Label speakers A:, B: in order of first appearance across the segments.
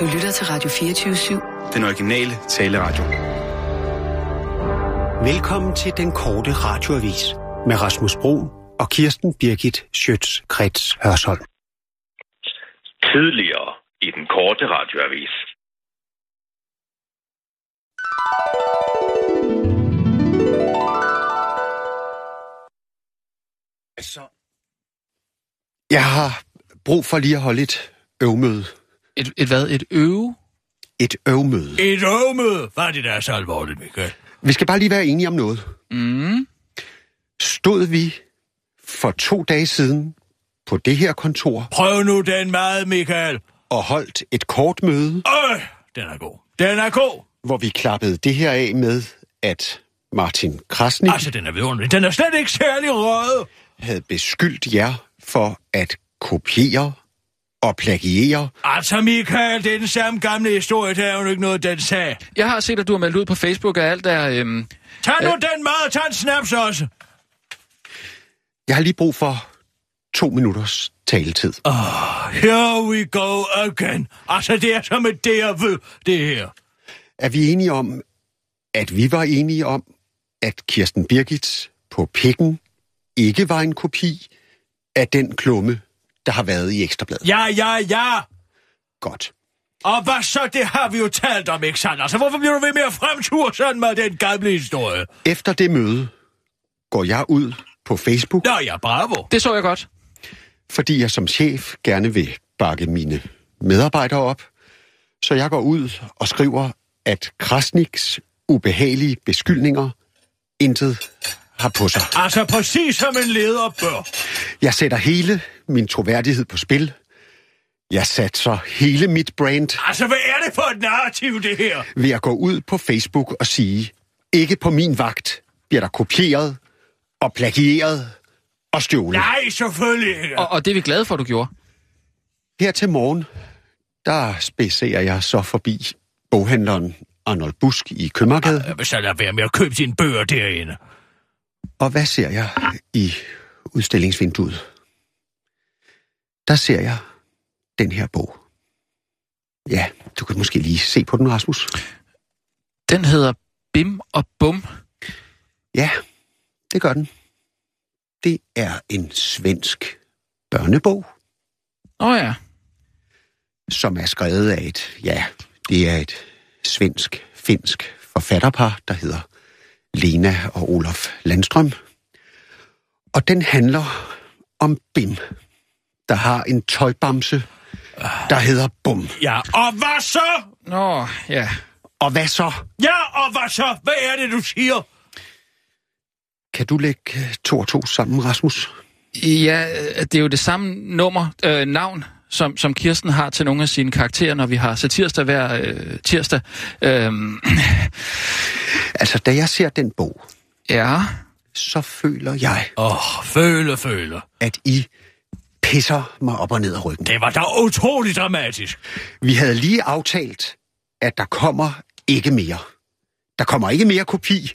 A: Du lytter til Radio 24-7.
B: Den originale taleradio.
C: Velkommen til den korte radioavis med Rasmus Bro og Kirsten Birgit Schøtz-Krets Hørsholm.
D: Tidligere i den korte radioavis.
C: Altså, jeg har brug for lige at holde et øvmøde.
E: Et, et hvad? Et øve?
C: Et øvmøde.
F: Et øvmøde? Hvad er det, der er så alvorligt, Michael?
C: Vi skal bare lige være enige om noget.
E: Mm.
C: Stod vi for to dage siden på det her kontor
F: Prøv nu den meget, Michael.
C: og holdt et kort møde,
F: Øh, den er god. Den er god.
C: hvor vi klappede det her af med, at Martin Krasnik
F: Altså, den er vidunderlig. Den er slet ikke særlig rød.
C: havde beskyldt jer for at kopiere og plagiere.
F: Altså, Michael, det er den samme gamle historie. Der er jo ikke noget, den sagde.
E: Jeg har set, at du har meldt ud på Facebook, at alt er... Øhm,
F: Tag nu den meget, tag en snaps også.
C: Jeg har lige brug for to minutters taletid.
F: Here we go again. Altså, det er som et derved, det her.
C: Er vi enige om, at vi var enige om, at Kirsten Birgit på pikken ikke var en kopi af den klumme, der har været i Ekstrabladet?
F: Ja, ja, ja.
C: Godt.
F: Og hvad så, det har vi jo talt om, ikke sandt? Altså, hvorfor bliver du ved med at fremture sådan med den gamle historie?
C: Efter det møde går jeg ud på Facebook,
F: Nå ja, bravo.
E: det så jeg godt.
C: fordi jeg som chef gerne vil bakke mine medarbejdere op. Så jeg går ud og skriver, at Krasniks ubehagelige beskyldninger intet har på sig.
F: Altså, præcis som en leder bør.
C: Jeg sætter hele min troværdighed på spil. Jeg satser hele mit brand
F: Altså, hvad er det for et narrativ, det her?
C: ved at gå ud på Facebook og sige, ikke på min vagt bliver der kopieret og plagieret og stjålet.
F: Nej, selvfølgelig ikke.
E: Og, og det er vi glade for, du gjorde.
C: Her til morgen, der spæserer jeg så forbi boghandleren Arnold Busk i Købmagergade.
F: Jeg vil så lade være med at købe sine bøger derinde.
C: Og hvad ser jeg i udstillingsvinduet? Der ser jeg den her bog. Ja, du kan måske lige se på den, Rasmus.
E: Den hedder Bim og Bum.
C: Ja, det gør den. Det er en svensk børnebog,
E: Åh oh, ja.
C: som er skrevet af et, ja, det er et svensk-finsk forfatterpar, der hedder Lena og Olof Landstrøm. Og den handler om Bim, der har en tøjbamse, der hedder Bum.
F: Ja, og hvad så?
E: Nå, ja.
C: Og hvad så?
F: Ja, og hvad så? Hvad er det, du siger?
C: Kan du lægge øh, to og to sammen, Rasmus?
E: Ja, det er jo det samme nummer, øh, navn, som, som Kirsten har til nogle af sine karakterer, når vi har satirsdag hver øh, tirsdag. Øhm,
C: Altså, da jeg ser den bog,
E: ja,
C: så føler jeg,
F: Åh, oh, føle, føle.
C: at I pisser mig op og ned af ryggen.
F: Det var da utroligt dramatisk.
C: Vi havde lige aftalt, at der kommer ikke mere. Der kommer ikke mere kopi.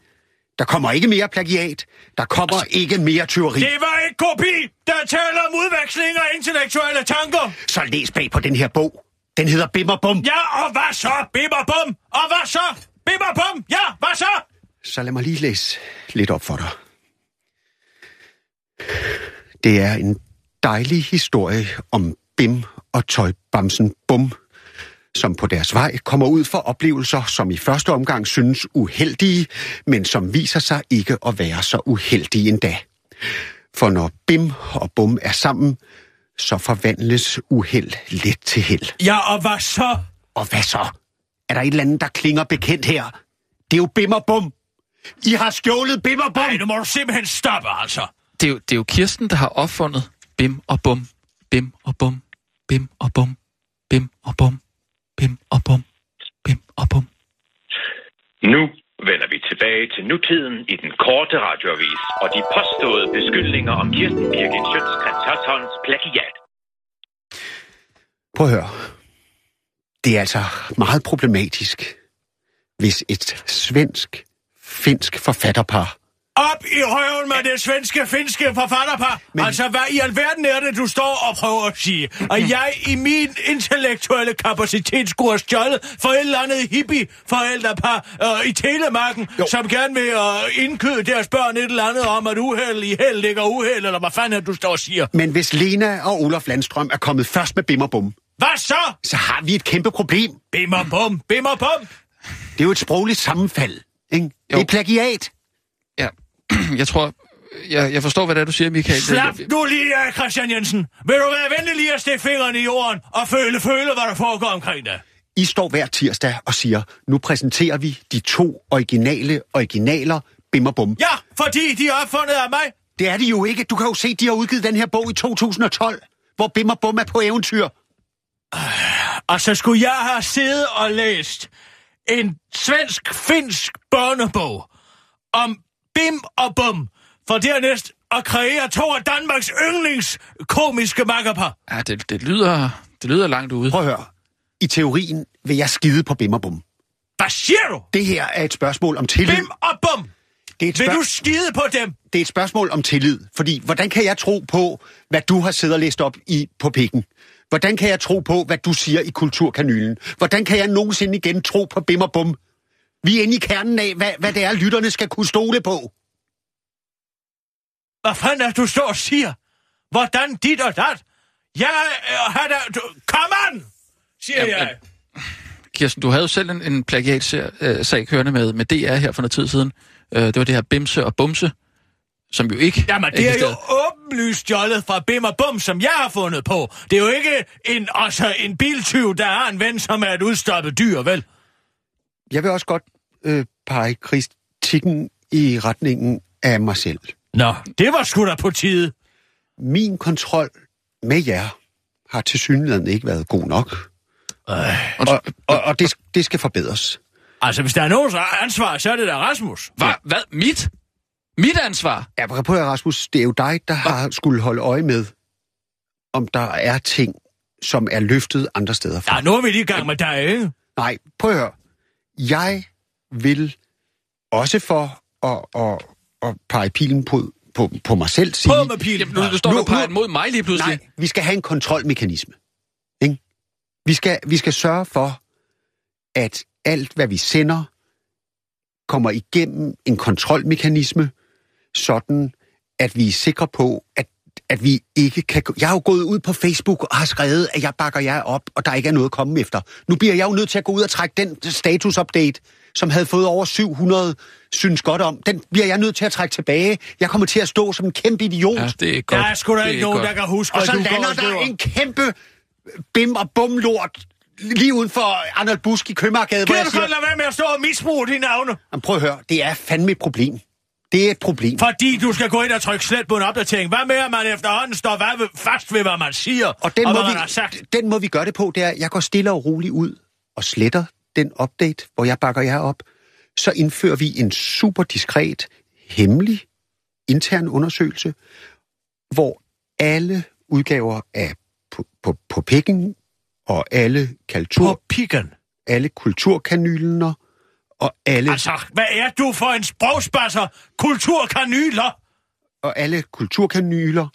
C: Der kommer ikke mere plagiat. Der kommer altså, ikke mere tyveri.
F: Det var ikke kopi, der taler om udveksling af intellektuelle tanker.
C: Så læs bag på den her bog. Den hedder Bimmer Bum.
F: Ja, og hvad så? Bimmer bum. Og hvad så? Bimmer bum. Ja, hvad så?
C: Så lad mig lige læse lidt op for dig. Det er en dejlig historie om Bim og tøjbamsen Bum, som på deres vej kommer ud for oplevelser, som i første omgang synes uheldige, men som viser sig ikke at være så uheldige endda. For når Bim og Bum er sammen, så forvandles uheld let til held.
F: Ja, og hvad så?
C: Og hvad så? Er der et eller andet, der klinger bekendt her? Det er jo Bim og Bum. I har stjålet Bim og Bum.
F: Nej, nu må du simpelthen stoppe, altså.
E: det er, jo, det er jo Kirsten, der har opfundet Bim og Bum, Bim og Bum, Bim og Bum, Bim og Bum, Bim og Bum, Bim og Bum.
D: Nu vender vi tilbage til nutiden i den korte radioavis og de påståede beskyldninger om Kirsten Birgit Schøtzgrads Hørsholms plagiat.
C: Prøv at høre. Det er altså meget problematisk, hvis et svensk-finsk forfatterpar
F: Op i røven med det svenske-finske forfatterpar. Men... Altså, hvad i alverden er det, du står og prøver at sige? Og jeg i min intellektuelle kapacitet skulle have stjålet for et eller andet hippie-forældrepar øh, i Telemarken, jo.
C: Jo.
F: som gerne vil øh, indkøde deres børn et eller andet om, at uheld i held ligger uheld, eller hvad fanden er du står og siger?
C: Men hvis Lena og Olaf Landstrøm er kommet først med bim og bum,
F: Hvad så?
C: så har vi et kæmpe problem.
F: Bimmer bum, bimmer bum.
C: Det er jo et sprogligt sammenfald. Ikke? Det er
E: Jo.
C: plagiat.
E: Jeg tror... Jeg, jeg forstår, hvad det er, du siger, Michael.
F: Slap nu lige af, Christian Jensen. Vil du være venlig lige at stikke fingrene i jorden og føle, føle, hvad der foregår omkring dig?
C: I står hver tirsdag og siger, nu præsenterer vi de to originale originaler bim og bum.
F: Ja, fordi de er opfundet af mig.
C: Det er de jo ikke. Du kan jo se, de har udgivet den her bog i 2012, hvor bim og bum er på eventyr.
F: Og så skulle jeg have siddet og læst en svensk-finsk børnebog om bim og bum, for dernæst at kreere to af Danmarks yndlingskomiske makkerpar.
E: Ja, det, det, lyder, det lyder langt ude.
C: Prøv at høre. I teorien vil jeg skide på bim og bum.
F: Hvad siger du?
C: Det her er et spørgsmål om tillid.
F: Bim og bum!
C: Det er et,
F: Vil
C: spørg-
F: du skide på dem?
C: det er et spørgsmål om tillid. Fordi, hvordan kan jeg tro på, hvad du har siddet og læst op i på pikken? Hvordan kan jeg tro på, hvad du siger i kulturkanylen? Hvordan kan jeg nogensinde igen tro på bim og bum? Vi er inde i kernen af, hvad, hvad det er, lytterne skal kunne stole på.
F: Hvad fanden er du står og siger? Hvordan dit og dat? Jeg øh, har da... Du, come on! Siger
E: Jamen,
F: jeg.
E: Kirsten, du havde jo selv en, en plagiat-sag kørende med, med DR her for noget tid siden. Øh, det var det her Bimse og Bumse, som jo ikke
F: Jamen, det er jo åbenlyst stjålet fra Bim og Bum, som jeg har fundet på. Det er jo ikke en, altså, en biltyv, der har en ven, som er et udstoppet dyr, vel?
C: Jeg vil også godt øh, pege kritikken i retningen af mig selv.
F: Nå, det var sgu da på tide.
C: Min kontrol med jer har til synligheden ikke været god nok. Og, og, og det, det skal forbedres.
F: Altså, hvis der er nogen, der har ansvar, så er det da Rasmus.
E: Hva, hvad? Mit? Mit ansvar?
C: Ja, prøv at høre, Rasmus. Det er jo dig, der har skulle holde øje med, om der er ting, som er løftet andre steder fra.
F: Ja, nu er vi lige i gang med dig, ikke?
C: Nej, prøv at høre. Jeg vil også for at, at, at pege pilen på, på, på mig selv sige...
F: På med pilen.
E: Jamen, nu, nu står
C: Nu-
E: du og peger mod mig lige pludselig.
C: Nej, vi skal have en kontrolmekanisme. Ikke? Vi, skal, vi skal sørge for, at alt, hvad vi sender, kommer igennem en kontrolmekanisme, sådan at vi er sikre på, at, at vi ikke kan... Jeg har jo gået ud på Facebook og har skrevet, at jeg bakker jer op, og der ikke er noget at komme efter. Nu bliver jeg jo nødt til at gå ud og trække den status-update, som havde fået over 700 synes godt om. Den bliver jeg nødt til at trække tilbage. Jeg kommer til at stå som en kæmpe idiot.
E: Ja, det er godt.
F: Der er sgu da
E: Det
F: ikke
E: er
F: nogen,
E: godt.
F: der kan huske,
C: Og så lander der
F: skriver.
C: en kæmpe bim- og bumlort lige uden for Arnold Busk i Købmagergade, hvor
F: Kan
C: jeg
F: du
C: siger,
F: godt lade være med at stå og misbruge dine navne?
C: Jamen, prøv at høre, det er fandme et problem. Det er et problem.
F: Fordi du skal gå ind og trykke slet på en opdatering. Hvad med, at man efterhånden står hvad ved, fast ved, hvad man siger,
C: Og den,
F: og
C: må
F: hvad
C: vi,
F: man har sagt?
C: den må vi gøre det på, det er, at jeg går stille og roligt ud og sletter den update, hvor jeg bakker jer op. Så indfører vi en super diskret, hemmelig, intern undersøgelse, hvor alle udgaver af på, på, på pikken og alle, kultur,
F: På pikken.
C: alle kulturkanylener og alle,
F: Altså, hvad er du for en sprogspasser? Kulturkanyler?
C: og alle kulturkanyler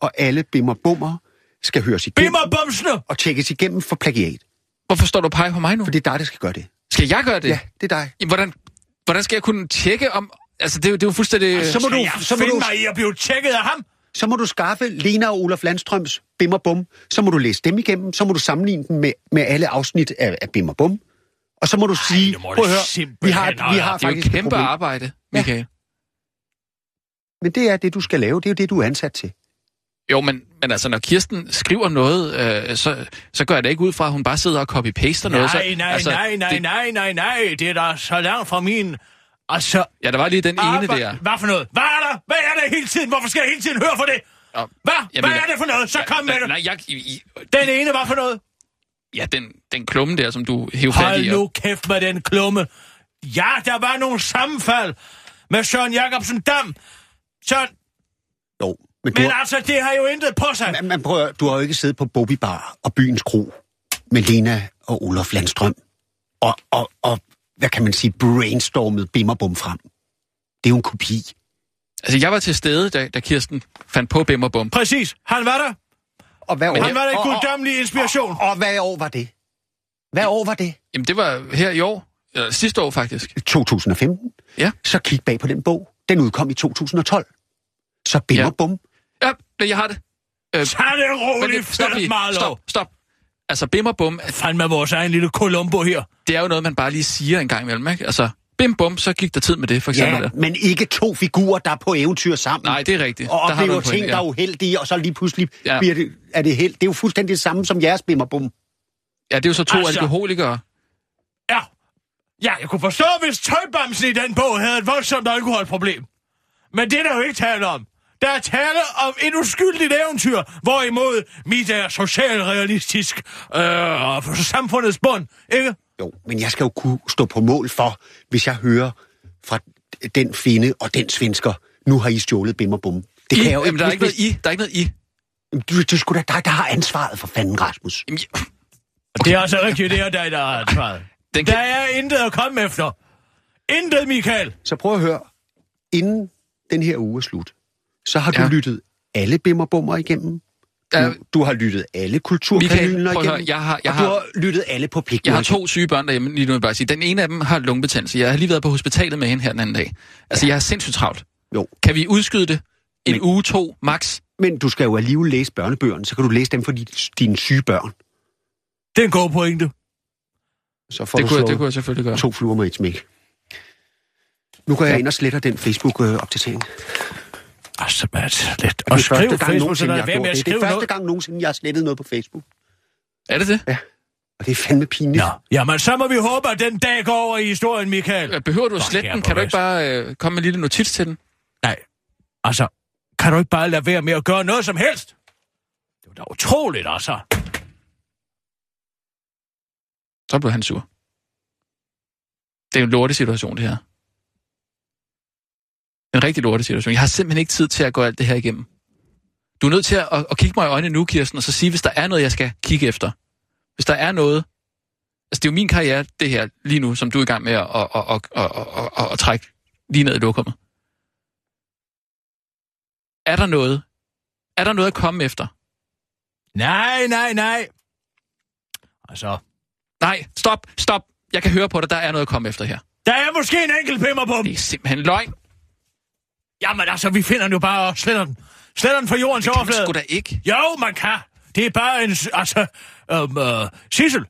C: og alle bimmer bummer skal høres igennem
F: Bimmerbumsene?
C: og tjekkes igennem for plagiat.
E: Hvorfor står du og peger på mig nu?
C: For det er dig, der skal gøre det.
E: Skal jeg gøre det?
C: Ja, det er dig.
E: Jamen, Hvordan, hvordan skal jeg kunne tjekke om... Altså, det er jo, det er jo fuldstændig...
C: Så må
F: Skal
C: du,
F: jeg
C: så må
F: finde
C: du,
F: mig i at blive tjekket af ham?
C: så må du skaffe Lena og Olaf Landstrøms Bimmer Bum. Så må du læse dem igennem. Så må du sammenligne dem med, med alle afsnit af, af Bimmer Bum. Og så må du sige,
F: nu må
C: prøv at høre, vi har, vi har
E: det er jo
C: faktisk
E: et
C: et
E: kæmpe arbejde, Michael.
C: Men det er det, du skal lave. Det er jo det, du er ansat til.
E: Jo, men, men altså, når Kirsten skriver noget, øh, så, så gør jeg det ikke ud fra, at hun bare sidder og copy-paster noget. så,
F: Nej, nej,
E: altså,
F: nej, nej,
E: det,
F: nej, nej, nej. Det er da så langt fra min... Altså...
E: Ja, der var lige den ene
F: arbejde-
E: der.
F: Hvad for noget? Hvad er der? Hvad er der hele tiden? Hvorfor skal jeg hele tiden høre for det? Hvad? Hvad
E: mener-
F: er det for noget? Så kom med det.
E: Nej, jeg, i, i,
F: Den ene var for noget.
E: ja, den, den klumme der, som du hævde fat
F: Hold
E: i.
F: nu
E: og-
F: kæft med den klumme. Ja, der var nogle sammenfald med Søren Jacobsen Dam. Søren,
C: Jo, men du,
F: men
C: har,
F: altså, det har jo intet på sig.
C: men, men prøv, du har jo ikke siddet på Bobby Bar og Byens Kro med Lena og Olaf Landstrøm. Og, og, og hvad kan man sige, brainstormet Bimmer Bum frem. Det er jo en kopi.
E: Altså, jeg var til stede, da, da Kirsten fandt på Bim og Bum.
F: Præcis. Han var der.
C: Og hvad år,
F: Han var der
C: og, og,
F: guddommelig inspiration.
C: og, og hvad år var det? Hvad år var det?
E: Jamen, det var her i år. Eller sidste år, faktisk.
C: 2015?
E: Ja.
C: Så kig bag på den bog. Den udkom i 2012. Så bim
E: Ja. Ja, men jeg har det. Øh,
F: Tag det roligt,
E: stop lige. Stop, stop. Altså, Bim og Bum,
F: Fandme vores egen lille Columbo her.
E: det er jo noget, man bare lige siger en gang imellem, ikke? Altså, Bim Bum, så gik der tid med det, for eksempel.
C: Ja,
E: der.
C: men ikke to figurer, der er på eventyr sammen.
E: Nej, det er rigtigt.
C: Og
E: Der har
C: oplever
E: en pointe,
C: ting, der er uheldige, og så lige pludselig
E: Ja.
C: ja. bliver det, er det held. Det er jo fuldstændig det samme som jeres bim og bum.
E: Ja, det er jo så to
F: Altså-
E: alkoholikere.
F: Ja. Ja, jeg kunne forstå, hvis tøjbamsen i den bog havde et voldsomt alkoholproblem. Men det er der jo ikke tale om. Der er tale om et uskyldigt eventyr, hvorimod mit er socialrealistisk øh, på samfundets bund, ikke?
C: Jo, men jeg skal jo kunne stå på mål for, hvis jeg hører fra den finde og den svensker, nu har I stjålet bim og bum. Det
E: I,
C: kan jeg jo
E: jamen, der er ikke noget i. Der er ikke noget i.
C: Du, du skulle da dig, der har ansvaret for fanden, Rasmus.
E: Jamen, ja,
F: Okay. Det er altså rigtigt, det er dig, der har ansvaret.
E: Den
F: Der
E: kan...
F: er intet at komme efter. Intet, Michael.
C: Så prøv at høre. Inden den her uge er slut, så har du
E: Ja.
C: lyttet alle bim og bummer igennem.
E: Der,
C: Du, du har lyttet alle kulturkanyler
E: høre,
C: igennem.
E: jeg har, jeg
C: og du
E: har,
C: har lyttet alle på pigten.
E: jeg har to syge børn derhjemme, lige nu vil jeg bare sige. Den ene af dem har lungebetændelse. Jeg har lige været på hospitalet med hende her den anden dag. Altså, jeg er sindssygt travlt.
C: Jo.
E: Kan vi udskyde det? En
C: Men-
E: uge, to, max?
C: Men du skal jo alligevel læse børnebøgerne, så kan du læse dem for dine syge børn.
F: Det er en god pointe.
C: Så får
E: Det
C: du
E: kunne, jeg, det kunne jeg selvfølgelig gøre.
C: to fluer med et smæk. Nu går jeg ind og sletter den Facebook-opdatering.
F: Altså, Mads, let.
C: Og
F: Og
C: det er
F: skriv
C: første gang
F: Facebook, så
C: nogensinde,
F: der
C: jeg
F: er med at
C: det. Det
F: skrive
C: er første
F: noget.
C: gang nogensinde, jeg har slettet noget på Facebook.
E: Er det det?
C: Og det er fandme pinligt.
F: Nå, jamen så må vi håbe, at den dag går over i historien, Michael.
E: Behøver du at slette den? Kan du ikke bare øh, komme med en lille notits til den?
F: Nej, altså, kan du ikke bare lade være med at gøre noget som helst? Det var da utroligt, altså.
E: Så blev han sur. Det er jo en lortesituation, det her. En rigtig lortesituation. Jeg har simpelthen ikke tid til at gå alt det her igennem. Du er nødt til at, at, at kigge mig i øjnene nu, Kirsten, og så sige, hvis der er noget, jeg skal kigge efter. Hvis der er noget... Altså, det er jo min karriere, det her, lige nu, som du er i gang med at, at, at, at, at, at, at, at trække lige ned i lokummet. Er der noget? Er der noget at komme efter?
F: Nej, nej, nej. Altså,
E: Nej, stop, stop. Jeg kan høre på dig, der er noget at komme efter her.
F: der er måske en enkelt pimmer på.
E: Det er simpelthen løgn.
F: Jamen altså, vi finder den jo bare og sletter den. Sletter den fra jordens
E: det overflade. Det kan man sgu da ikke.
F: Jo, man kan. Det er bare en... Altså, øhm, øh, Sissel,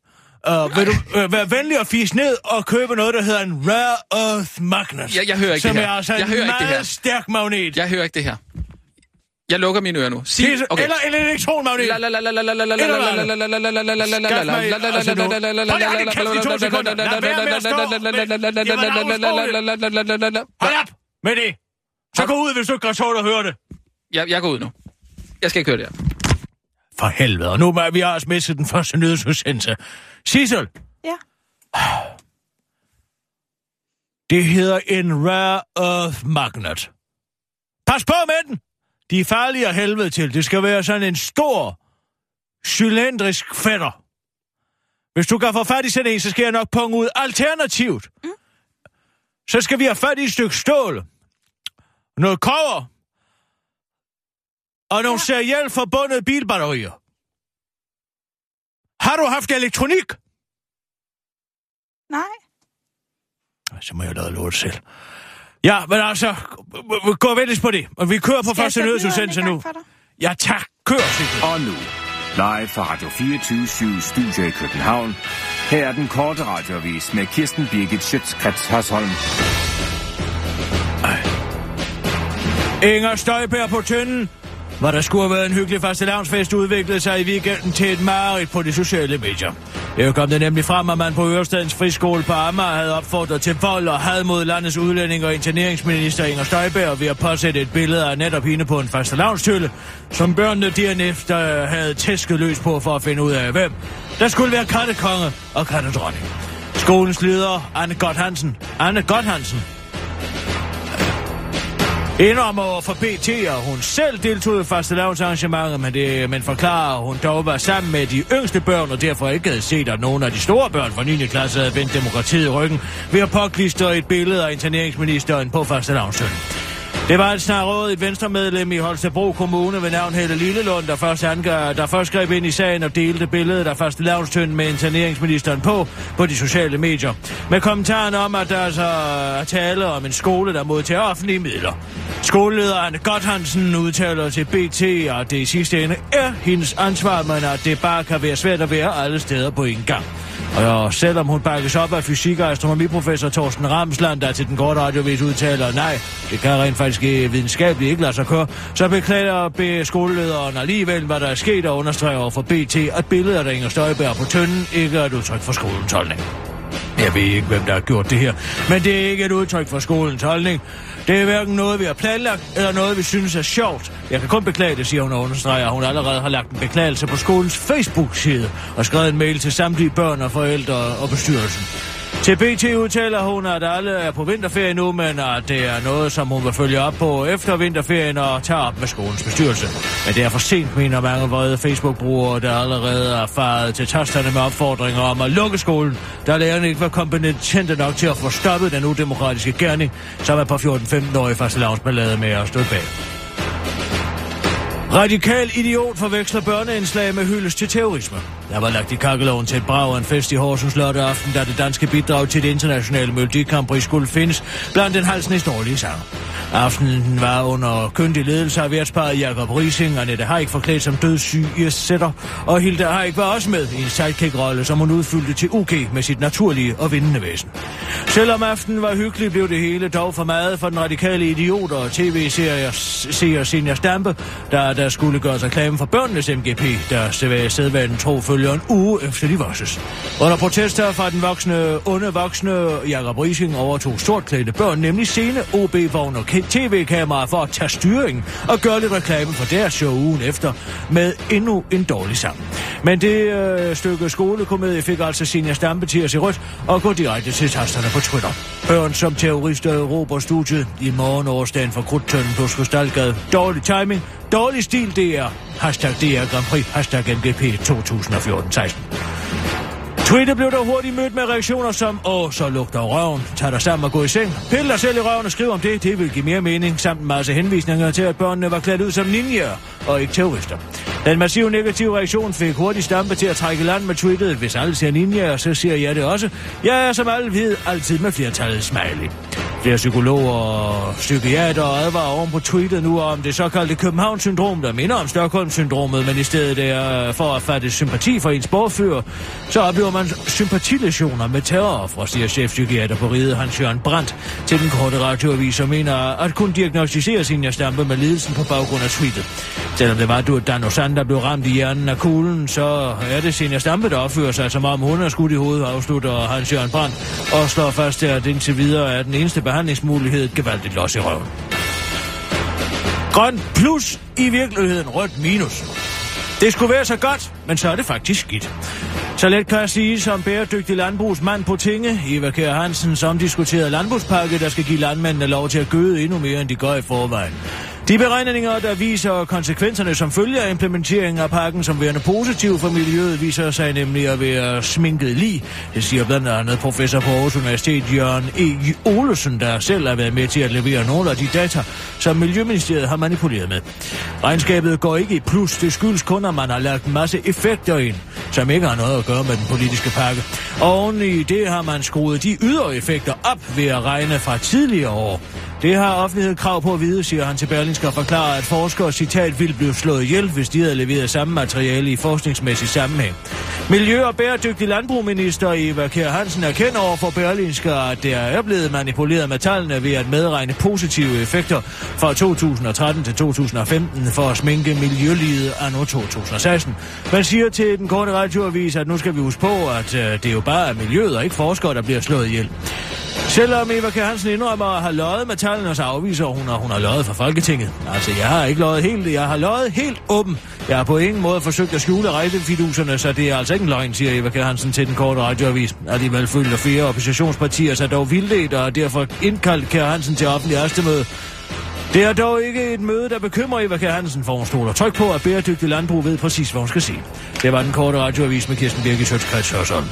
F: øh, vil du øh, være venlig at fise ned og købe noget, der hedder en Rare Earth Magnet?
E: Jeg, jeg hører ikke det her.
F: Som er altså
E: jeg
F: en
E: hører meget ikke det her.
F: stærk magnet.
E: Jeg hører ikke det her. Jeg lukker mine ører nu. Sig, okay.
F: Eller en elektronmagnet. Hold op med det! Så gå ud, hvis du ikke kan tåle at høre det.
E: Jeg, jeg går ud nu. Jeg skal ikke høre det her.
F: For helvede, og nu er vi også mistet den første nyhedsudsendelse. Sissel.
B: Ja.
F: Det hedder en Rare Earth Magnet. Pas på med den! De er farlige af helvede til. Det skal være sådan en stor, cylindrisk fætter. Hvis du kan få fat i sådan en, så skal jeg nok punge ud alternativt. Mm. Så skal vi have fat i et stykke stål. Noget kover. Og nogle ja. serielt forbundne bilbatterier. Har du haft elektronik?
B: Nej.
F: Ej, Så må jeg lade lort selv. Ja, men altså, gå venligst på det. Og vi kører på
B: Skal
F: første nødsudsendelse nu. Ja, tak. Kør, Sigrid.
G: Og nu, live fra Radio 24 Studio i København. Her er den korte radiovis med Kirsten Birgit Schøtzgrads Hasholm.
F: Inger Støjberg på tynden. Hvor der skulle have været en hyggelig fastelavnsfest, udviklede sig i weekenden til et mareridt på de sociale medier. Her kom det nemlig frem, at man på Ørestadens friskole på Amager havde opfordret til vold og had mod landets udlænding og interneringsminister Inger Støjberg ved at påsætte et billede af netop hende på en fastelavnstølle, som børnene derefter øh, havde tæsket løs på for at finde ud af, hvem der skulle være kattekonge og kattedronning. Skolens leder, Anne Godt Hansen, Anne Godt Hansen, Indrømmer over for BT, at hun selv deltog i fastelavnsarrangementet, men, det, men forklarer, at hun dog var sammen med de yngste børn, og derfor ikke havde set, at nogen af de store børn fra 9. klasse havde vendt demokratiet i ryggen ved at påklistre et billede af interneringsministeren på fastelavnsøen. Det var altså et snarråd et venstremedlem i Holstebro Kommune ved navn Helle Lillelund, der først, angav, der først greb ind i sagen og delte billedet af første lavnstøn med interneringsministeren på på de sociale medier. Med kommentaren om, at der altså er tale om en skole, der modtager offentlige midler. Skoleleder Anne Godhansen udtaler til BT, at det i sidste ende er hendes ansvar, men at det bare kan være svært at være alle steder på en gang. Og selvom hun bakkes op af fysik- og astronomiprofessor Thorsten Ramsland, der til den korte radiovis udtaler, nej, det kan rent faktisk øh, videnskabeligt ikke lade sig køre, så beklager B skolelederen alligevel, hvad der er sket og understreger for BT, at billedet af Inger Støjberg på tønden ikke er et udtryk for skolens holdning. Jeg ved ikke, hvem der har gjort det her, men det er ikke et udtryk for skolens holdning. Det er hverken noget, vi har planlagt, eller noget, vi synes er sjovt. Jeg kan kun beklage det, siger hun og understreger, at hun allerede har lagt en beklagelse på skolens Facebook-side og skrevet en mail til samtlige børn og forældre og bestyrelsen. Til BT udtaler hun, at alle er på vinterferie nu, men at det er noget, som hun vil følge op på efter vinterferien og tage op med skolens bestyrelse. Men det er for sent, mener mange vrede Facebook-brugere, der allerede er faret til tasterne med opfordringer om at lukke skolen, da lærerne ikke var kompetente nok til at få stoppet den udemokratiske gerning, som er på 14-15-årige fastelavnsballade med at stå bag. Radikal idiot forveksler børneindslag med hyldes til terrorisme. Der var lagt i kakkeloven til et brag og en fest i Horsens lørdag aften, da det danske bidrag til det internationale Melodikampri skulle findes blandt den halsnæst dårlige sang. Aftenen var under køndig ledelse af værtsparet Jakob Rising, Annette Haik forklædt som dødssyg sætter, og Hilda Haik var også med i en sidekick-rolle, som hun udfyldte til UK med sit naturlige og vindende væsen. Selvom aftenen var hyggelig, blev det hele dog for meget for den radikale idiot og tv-serier Senior Stampe, der der skulle gøres reklame for børnenes MGP, der sædvanen tro følger en uge øh, efter de vokses. Under protester fra den voksne, onde voksne Jakob Rising overtog sortklædte børn, nemlig scene, OB-vogn og tv-kamera for at tage styring og gøre lidt reklame for deres show ugen efter med endnu en dårlig sang. Men det øh, stykke skolekomedie fik altså Senior Stampe til at se rødt og gå direkte til tasterne på Twitter. Børn som terrorister råber studiet i morgen årsdagen for Krudtønden på Skostalgade. Dårlig timing, dårlig stil, det er hashtag DR Grand Prix, hashtag MGP 2014-16. Twitter blev der hurtigt mødt med reaktioner som, åh, så lugter røven, tag dig sammen og gå i seng. Pille dig selv i røven og skriv om det, det vil give mere mening, samt en masse henvisninger til, at børnene var klædt ud som ninjaer og ikke terrorister. Den massive negative reaktion fik hurtigt stampe til at trække land med tweetet, hvis alle siger og så siger jeg det også. Jeg er som alle ved altid med flertallet smiley. Flere psykologer og psykiater advarer oven på tweetet nu om det såkaldte København-syndrom, der minder om Stockholm-syndromet, men i stedet er for at fatte sympati for ens borgfører, så oplever man sympatilesioner med terror, siger chefpsykiater på riget Hans Jørgen Brandt til den korte radioavis, som mener at kun diagnostisere sin stampe med lidelsen på baggrund af tweetet. Selvom det var du Danosan, der blev ramt i hjernen af kuglen, så er det Senior Stampe, der opfører sig, som om hun er skudt i hovedet, afslutter Hans Jørgen Brandt, og slår fast, at indtil videre er den eneste behandlingsmulighed et gevaldigt los i røven. Grøn plus i virkeligheden rødt minus. Det skulle være så godt, men så er det faktisk skidt. Så let kan jeg sige som bæredygtig landbrugsmand på Tinge, Eva Kjær Hansen, som diskuterede landbrugspakke, der skal give landmændene lov til at gøde endnu mere, end de gør i forvejen. De beregninger, der viser konsekvenserne som følger af implementeringen af pakken som værende positiv for miljøet, viser sig nemlig at være sminket lige. Det siger blandt andet professor på Aarhus Universitet, Jørgen E. Olesen, der selv har været med til at levere nogle af de data, som Miljøministeriet har manipuleret med. Regnskabet går ikke i plus, det skyldes kun, at man har lagt en masse effekter ind, som ikke har noget at gøre med den politiske pakke. Og oven i det har man skruet de ydre effekter op ved at regne fra tidligere år. Det har offentlighed krav på at vide, siger han til Berlingske og forklarer, at forskere citat ville blive slået ihjel, hvis de havde leveret samme materiale i forskningsmæssig sammenhæng. Miljø- og bæredygtig landbrugminister Eva Kjær Hansen erkender over for Berlingske, at der er blevet manipuleret med tallene ved at medregne positive effekter fra 2013 til 2015 for at sminke miljølivet anno 2016. Man siger til den korte radioavis, at nu skal vi huske på, at øh, det jo bare er miljøet og ikke forskere, der bliver slået ihjel. Selvom Eva Kjær Hansen indrømmer at have løjet med tallene, så afviser hun, at hun har løjet for Folketinget. Altså, jeg har ikke løjet helt, jeg har løjet helt åben. Jeg har på ingen måde forsøgt at skjule rejsefiduserne, så det er altså ikke en løgn, siger Eva Kjær Hansen til den korte radioavis. Alligevel følger fire oppositionspartier sig dog vildledt, og derfor indkaldt Kjær Hansen til offentlig ærstemøde. Det er dog ikke et møde, der bekymrer Eva Kjær Hansen, for hun stoler tryk på, at bæredygtig landbrug ved præcis, hvad hun skal se. Det var den korte radioavis med Kirsten Birgit Sjøtskrets Hørsholm.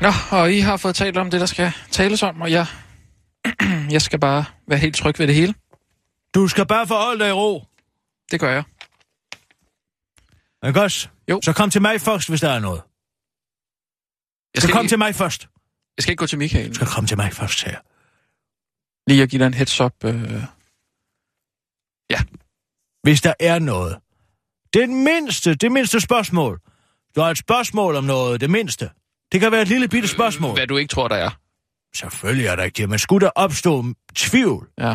E: Nå, og I har fået talt om det, der skal tales om, og jeg, jeg skal bare være helt tryg ved det hele.
F: Du skal bare forholde dig i ro.
E: Det gør jeg.
F: Ikke også?
E: Jo.
F: Så kom til mig først, hvis der er noget.
E: Jeg
F: Så
E: skal,
F: kom
E: ikke,
F: til mig først.
E: jeg skal ikke gå til Michael.
F: Du skal komme til mig først her.
E: Lige at give dig en heads up. Øh,
F: Hvis der er noget. Det mindste, det mindste spørgsmål. Du har et spørgsmål om noget, det mindste. Det kan være et lille bitte spørgsmål.
E: hvad du ikke tror, der er.
F: Selvfølgelig er der ikke det, men skulle der opstå tvivl,
E: Ja.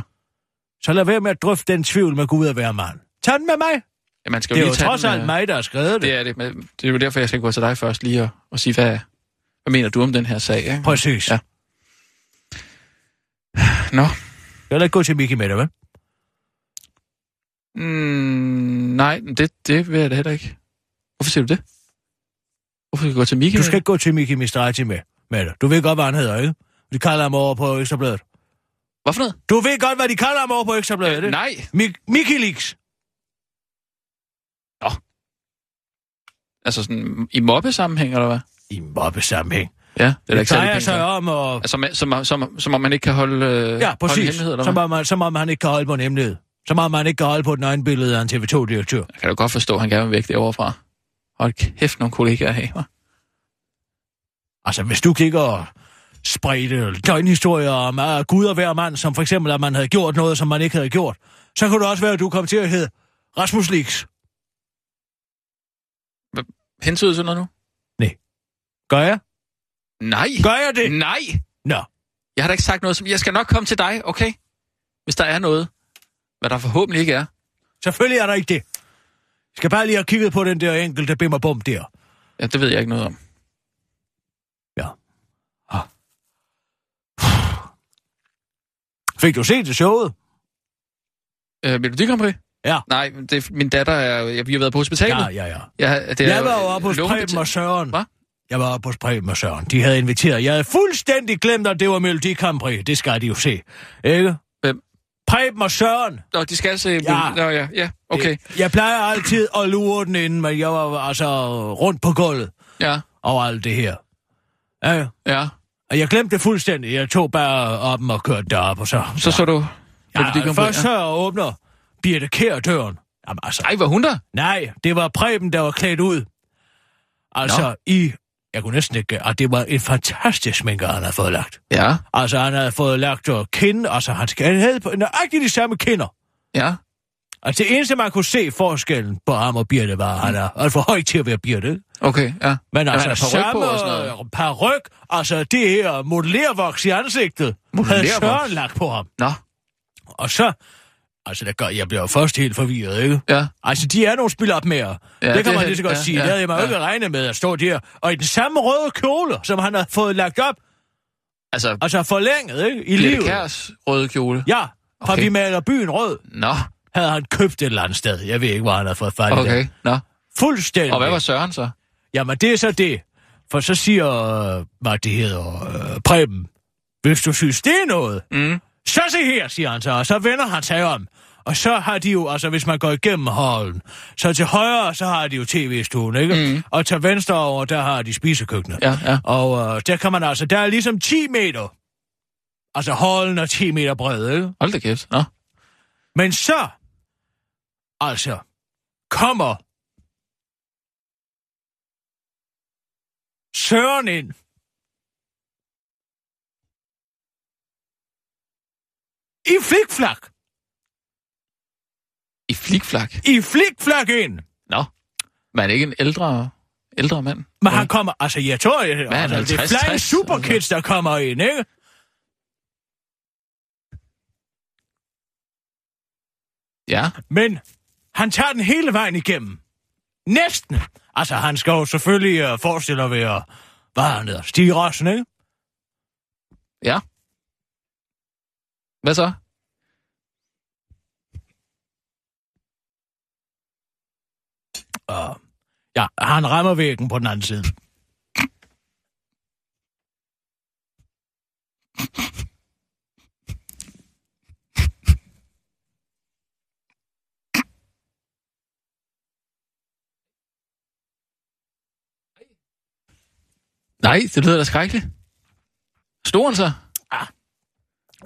F: så lad være med at drøfte den tvivl med Gud at være mand. Tag den med mig.
E: ja man skal
F: Det er
E: lige
F: jo
E: tage
F: trods
E: den,
F: alt
E: øh,
F: mig, der har skrevet det.
E: Det er det, men det er jo derfor, jeg skal gå til dig først lige og, og sige, hvad, hvad mener du om den her sag? Ikke?
F: Præcis.
E: Ja. Nå,
F: Jeg lader ikke gå til Mickey med det, vel?
E: mm, nej, det, det vil jeg da heller ikke. Hvorfor siger du det? Hvorfor skal jeg gå til Michael?
F: Du skal ikke gå til Mickey Mistrati med, med det. Du ved godt, hvad han hedder, ikke? De kalder ham over på Ekstrabladet.
E: Hvad for noget?
F: Du ved godt, hvad de kalder ham over på Ekstrabladet, ikke?
E: Nej.
F: Mik- Mickey Leaks.
E: Altså sådan i mobbesammenhæng, eller hvad?
F: I mobbesammenhæng.
E: Ja, det er
F: Det
E: ikke særlig
F: sig
E: så.
F: om at...
E: Altså, som, som, som, som om man ikke kan holde, øh,
F: Ja,
E: holde
F: præcis.
E: eller
F: Som om, man, som om han ikke kan holde på en hemmelighed. Som om han ikke kan holde på et nøgenbillede af en TV2-direktør.
E: Jeg kan da godt forstå, at han gerne vil væk derovre fra. Hold kæft, nogle kollegaer her, hva'?
F: Altså, hvis du kigger spredte løgnhistorier om uh, Gud og hver mand, som for eksempel, at man havde gjort noget, som man ikke havde gjort, så kunne det også være, at du kom til at hedde Rasmus Leaks.
E: Hentyder til noget nu?
F: Gør jeg?
E: Nej.
F: Gør jeg det?
E: Nej.
F: Nå.
E: Jeg har da ikke sagt noget som... Jeg skal nok komme til dig, okay? Hvis der er noget. Hvad der forhåbentlig ikke er.
F: Selvfølgelig er der ikke det. Jeg skal bare lige have kigget på den der enkelte bim og bum der.
E: Ja, det ved jeg ikke noget om.
F: Ja. Ah. Fik du set det showet?
E: Øh, Melodi Grand Prix?
F: Ja.
E: Nej, det, min datter er... Vi har været på hospitalet.
F: Ja, ja, ja.
E: Ja, det er
F: Jeg var jo oppe hos. Preben og Søren.
E: Hvad?
F: Jeg var oppe hos Preben og Søren. De havde inviteret. Jeg havde fuldstændig glemt, at det var Melodi Grand Prix. Det skal de jo se. Ikke? Preben og Søren.
E: Nå, de skal se...
F: Ja.
E: Nå, ja, ja, okay.
F: Jeg plejer altid at lure den inden, men jeg var altså rundt på gulvet
E: Ja,
F: over alt det her. Ja,
E: ja.
F: og jeg glemte det fuldstændig. Jeg tog bare op og kørte derop, og så...
E: Så så du...
F: Ja,
E: Prix,
F: først så åbner Birte Kær døren. Jamen altså,
E: Ej, var hun der?
F: nej, det var Preben, der var klædt ud. Altså,
E: Nå.
F: i... Jeg kunne næsten ikke... Og det var en fantastisk sminke, han havde fået lagt.
E: Ja,
F: Altså, han havde fået lagt og kind, altså han, skal, han havde på- nøjagtigt de samme kinder.
E: ja.
F: Altså, det eneste, man kunne se forskellen på ham og Birte, var, at han er alt for høj til at være Birte.
E: Okay, ja.
F: Men altså,
E: er paryk på
F: samme
E: og sådan noget.
F: paryk, altså det her modellervoks i ansigtet, havde
E: Modellervoks?
F: Søren lagt på ham.
E: Nå,
F: Og så, altså det gør, jeg bliver først helt forvirret, ikke?
E: ja.
F: Altså, de er nogle spil op med, ja, det kan
E: det
F: man lige så godt
E: ja,
F: sige.
E: ja,
F: det havde jeg mig
E: ja.
F: ikke regnet med at stå der. Og i den samme røde kjole, som han har fået lagt op,
E: Altså,
F: altså forlænget, ikke? I livet.
E: Kærs røde kjole.
F: Ja, fra
E: Okay.
F: vi maler byen rød,
E: Nå,
F: havde han købt et eller andet sted. Jeg ved ikke, hvor han havde fået fat i
E: okay.
F: det.
E: Nå.
F: Fuldstændig.
E: Og hvad var Søren så?
F: Jamen, det er så det. For så siger, øh, hvad det hedder, øh, Preben, hvis du synes, det er noget,
E: Mm.
F: Så se her, siger han så, og så vender han sig om. Og så har de jo, altså hvis man går igennem hallen, så til højre, så har de jo tv-stuen, ikke?
E: Mm.
F: Og til venstre over, der har de spisekøkkenet.
E: Ja, ja.
F: Og øh, der kan man altså, der er ligesom 10 meter. Altså hallen er 10 meter bred, ikke?
E: Hold da kæft. Nå.
F: Men så, altså, kommer Søren ind. I flikflak.
E: I flikflak.
F: I flikflak ind.
E: Nå. Men er ikke en ældre, ældre mand?
F: Men han kommer, altså jeg tror, jeg,
E: Hvad er
F: altså, det er
E: 50,
F: Flying
E: 60,
F: Superkids, der kommer ind, ikke?
E: Ja.
F: Men han tager den hele vejen igennem. Næsten. Altså, han skal jo selvfølgelig uh, forestille at være, hvad han hedder, Stig Rossen, ikke?
E: Ja. Hvad så?
F: Og ja, han rammer væggen på den anden side.
E: Nej, det lyder da skrækkeligt. Stod han så?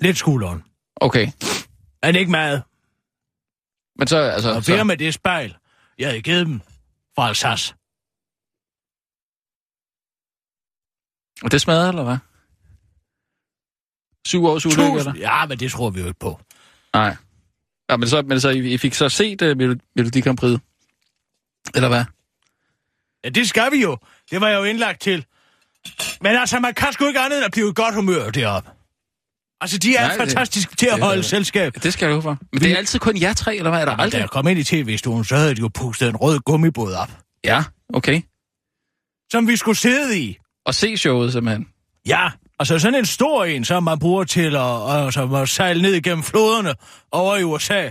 F: Lidt skulderen.
E: Okay.
F: Men ikke meget.
E: Men så, altså...
F: Og
E: så,
F: med det spejl, jeg havde givet dem fra Alsace.
E: Og det smadrer, eller hvad? Syv års ulykke, eller?
F: Ja, men det tror vi jo ikke på.
E: Nej. Ja, men så, men så I, fik så set uh, Melodi Grand Prix? Eller hvad?
F: Ja, det skal vi jo. Det var jeg jo indlagt til. Men altså, man kan sgu ikke andet end at blive i godt humør deroppe. Altså, de er
E: Nej,
F: Nej,
E: det-
F: fantastiske til at
E: det-
F: holde
E: det-
F: selskab.
E: Det skal jeg jo for. Men det er altid kun jer tre, eller hvad? Er der
F: Jamen, da
E: aldrig?
F: jeg kom ind i tv-stuen, så havde de jo pustet en rød gummibåd op,
E: Ja, okay.
F: som vi skulle sidde i.
E: Og se showet, simpelthen.
F: Ja, altså sådan en stor en, som man bruger til at, altså, at sejle ned igennem floderne over i USA.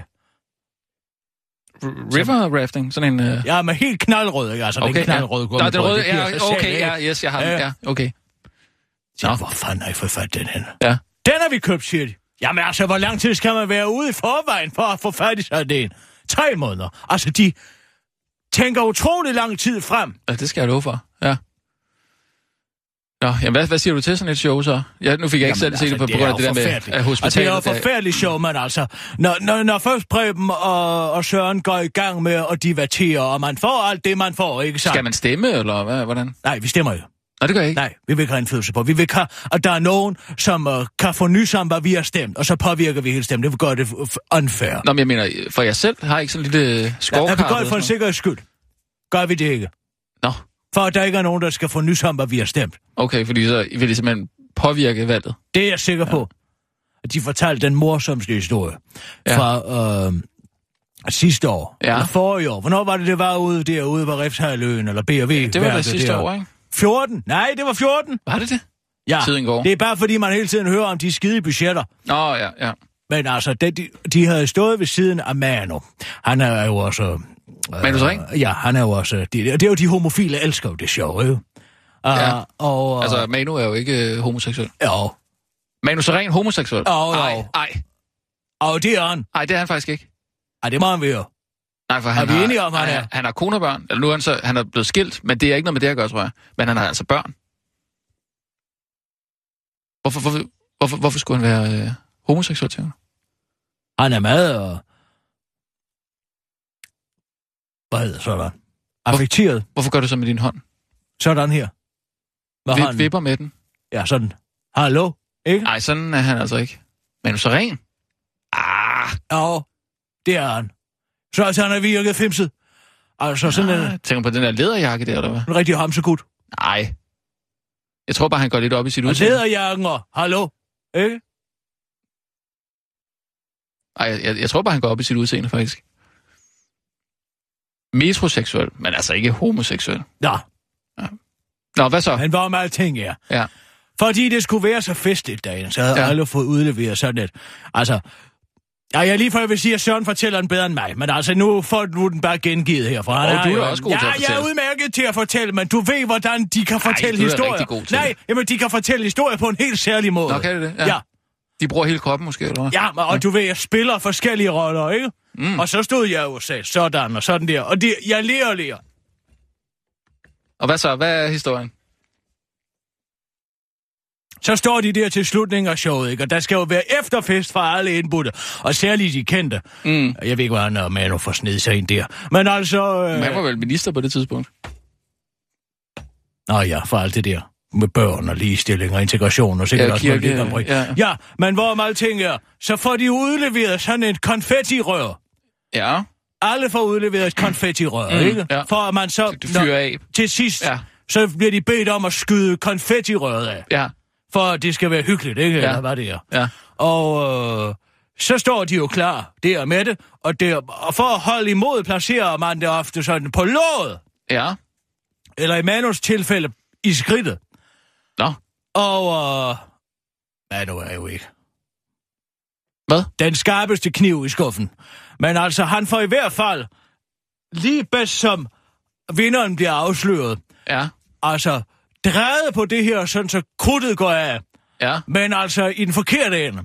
E: River rafting, sådan en... Uh...
F: Ja, med helt knaldrød, ikke? Altså, okay, det er knaldrød
E: ja.
F: gummibåd.
E: Der er røde,
F: det giver
E: ja, okay, ja, yes, jeg har den,
F: Ja.
E: okay.
F: Ja,
E: Nå.
F: hvor fanden har I fået fat den hen?
E: Ja.
F: Den har vi købt, siger de. Jamen altså, hvor lang tid skal man være ude i forvejen for at få fat i sådan en? Tre måneder. Altså, de tænker utrolig lang tid frem.
E: ja, det skal jeg love for, ja. Nå, jamen, hvad, hvad siger du til sådan et show så? Ja, nu fik jeg ikke selv set det på, på grund af det der med at
F: Altså, det er jo
E: hospitalet.
F: forfærdeligt sjov, men altså, når, når, når først Preben og, og Søren går i gang med at divertere, og man får alt det, man får, ikke sandt?
E: Skal man stemme, eller hvad, hvordan?
F: Nej, vi stemmer jo.
E: Nå, det gør jeg ikke.
F: Nej, vi vil ikke have indflydelse på. Vi vil ikke have, at der er nogen, som uh, kan få nys om, hvad vi har stemt, og så påvirker vi hele stemmen. Det vil gøre det unfair.
E: Nå, men jeg mener, for jer selv har ikke sådan en lille
F: Ja,
E: scorecard?
F: vi gør det for en sikkerheds skyld. Gør vi det ikke.
E: Nå,
F: For at der ikke er nogen, der skal få nys om, hvad vi har stemt.
E: okay, fordi så vil det simpelthen påvirke valget.
F: Det er jeg sikker ja. på. At de fortalte den morsomste historie
E: Ja.
F: ja. fra øh, sidste år.
E: Ja.
F: Eller forrige år. Hvornår var det, det var ude derude på Refshaløen eller BRV?
E: Det var da sidste år, ikke?
F: 14? Nej, det var 14.
E: Var det det?
F: Ja,
E: Tiden går.
F: det er bare fordi, man hele tiden hører om de skide budgetter.
E: Nå, ja, ja.
F: Men altså, de, de, de havde stået ved siden af Manu. Han er jo også... Øh,
E: Manus Ring?
F: Ja, han er jo også... Det, det er jo de homofile elsker jo det show, ikke? Uh,
E: Ja.
F: Og,
E: Altså, Manu er jo ikke øh, homoseksuel.
F: jo,
E: Manu er ren homoseksuel?
F: Jo, jo.
E: Ej, ej,
F: og det er han.
E: ej, det er han faktisk ikke.
F: Ej, det må han være.
E: Nej, for han
F: vi
E: har,
F: enige om, han
E: han,
F: er?
E: han har kone og børn. Eller nu er han så, han er blevet skilt, men det er ikke noget med det at gøre, tror jeg. Men han har altså børn. Hvorfor, hvorfor, hvorfor, hvorfor skulle han være øh, homoseksuel til?
F: Han er meget og... Hvad hedder sådan? Affekteret.
E: Hvorfor gør du så med din hånd?
F: Sådan her. Med
E: Vi, vipper med den.
F: Ja, sådan. Hallo? Ikke?
E: Nej, sådan er han altså ikke. Men så ren. Ah,
F: Ja, det er han. Så altså, han er virket femset. Altså sådan en,
E: ah, tænker du på den der læderjakke der, eller hvad?
F: en rigtig hamsegut.
E: Nej. Jeg tror bare, han går lidt op i sit udseende.
F: læderjakken og hallo? Ikke?
E: Ej, jeg, jeg tror bare, han går op i sit udseende, faktisk. Metroseksuel, men altså ikke homoseksuel.
F: Nå,
E: Nå, hvad så?
F: han var med alting, ja.
E: Ja.
F: Fordi det skulle være så festligt derinde, så havde
E: Ja.
F: ja. alle fået udleveret sådan et. Altså, ja, jeg lige før jeg vil sige, at Søren fortæller den bedre end mig, men altså, nu får du den bare gengivet herfra.
E: Og du er
F: jo-
E: også god
F: ja,
E: til at
F: jeg er
E: fortælle.
F: udmærket til at fortælle, men du ved, hvordan de kan fortælle
E: er
F: historier.
E: god til
F: Nej, jamen, de kan fortælle historier på en helt særlig måde.
E: Nå, kan det det?
F: Ja. ja.
E: De bruger hele kroppen måske, eller hvad?
F: Ja, og du ved, jeg spiller forskellige roller, ikke? Mm. Og så stod jeg jo og sagde sådan og sådan der, og det, jeg lærer og lærer.
E: Og hvad så? Hvad er historien?
F: Så står de der til slutningen af showet, ikke? Og der skal jo være efterfest fra alle indbudte, og særligt de kendte.
E: Mm.
F: Jeg ved ikke, hvad er med, for sned sig ind der. Men altså... Øh...
E: Man var vel minister på det tidspunkt.
F: Nå ja, for alt det der med børn og ligestilling og integration og sikkert
E: Ja,
F: også
E: kirke,
F: noget Ligamrik.
E: ja.
F: ja, men hvorom alting er, så får de udleveret sådan et konfettirør.
E: Ja.
F: Alle får udleveret et konfettirør,
E: Mm,
F: ikke?
E: ja.
F: For at man så...
E: Du fyrer af.
F: Til sidst,
E: Ja.
F: ja. så bliver de bedt om at skyde konfettirøret af.
E: Ja.
F: For det skal være hyggeligt, ikke?
E: Ja.
F: Eller hvad det er.
E: Ja.
F: Og øh, så står de jo klar der med det, og, der, og for at holde imod, placerer man det ofte sådan på låget,
E: Ja.
F: eller i Manus tilfælde i skridtet.
E: Nå.
F: Og øh, Manu er jo ikke
E: Hvad?
F: den skarpeste kniv i skuffen. Men altså, han får i hvert fald lige bedst som vinderen bliver afsløret.
E: Ja.
F: Altså, drejet på det her, sådan så krudtet går af.
E: Ja.
F: Men altså i den forkerte ende.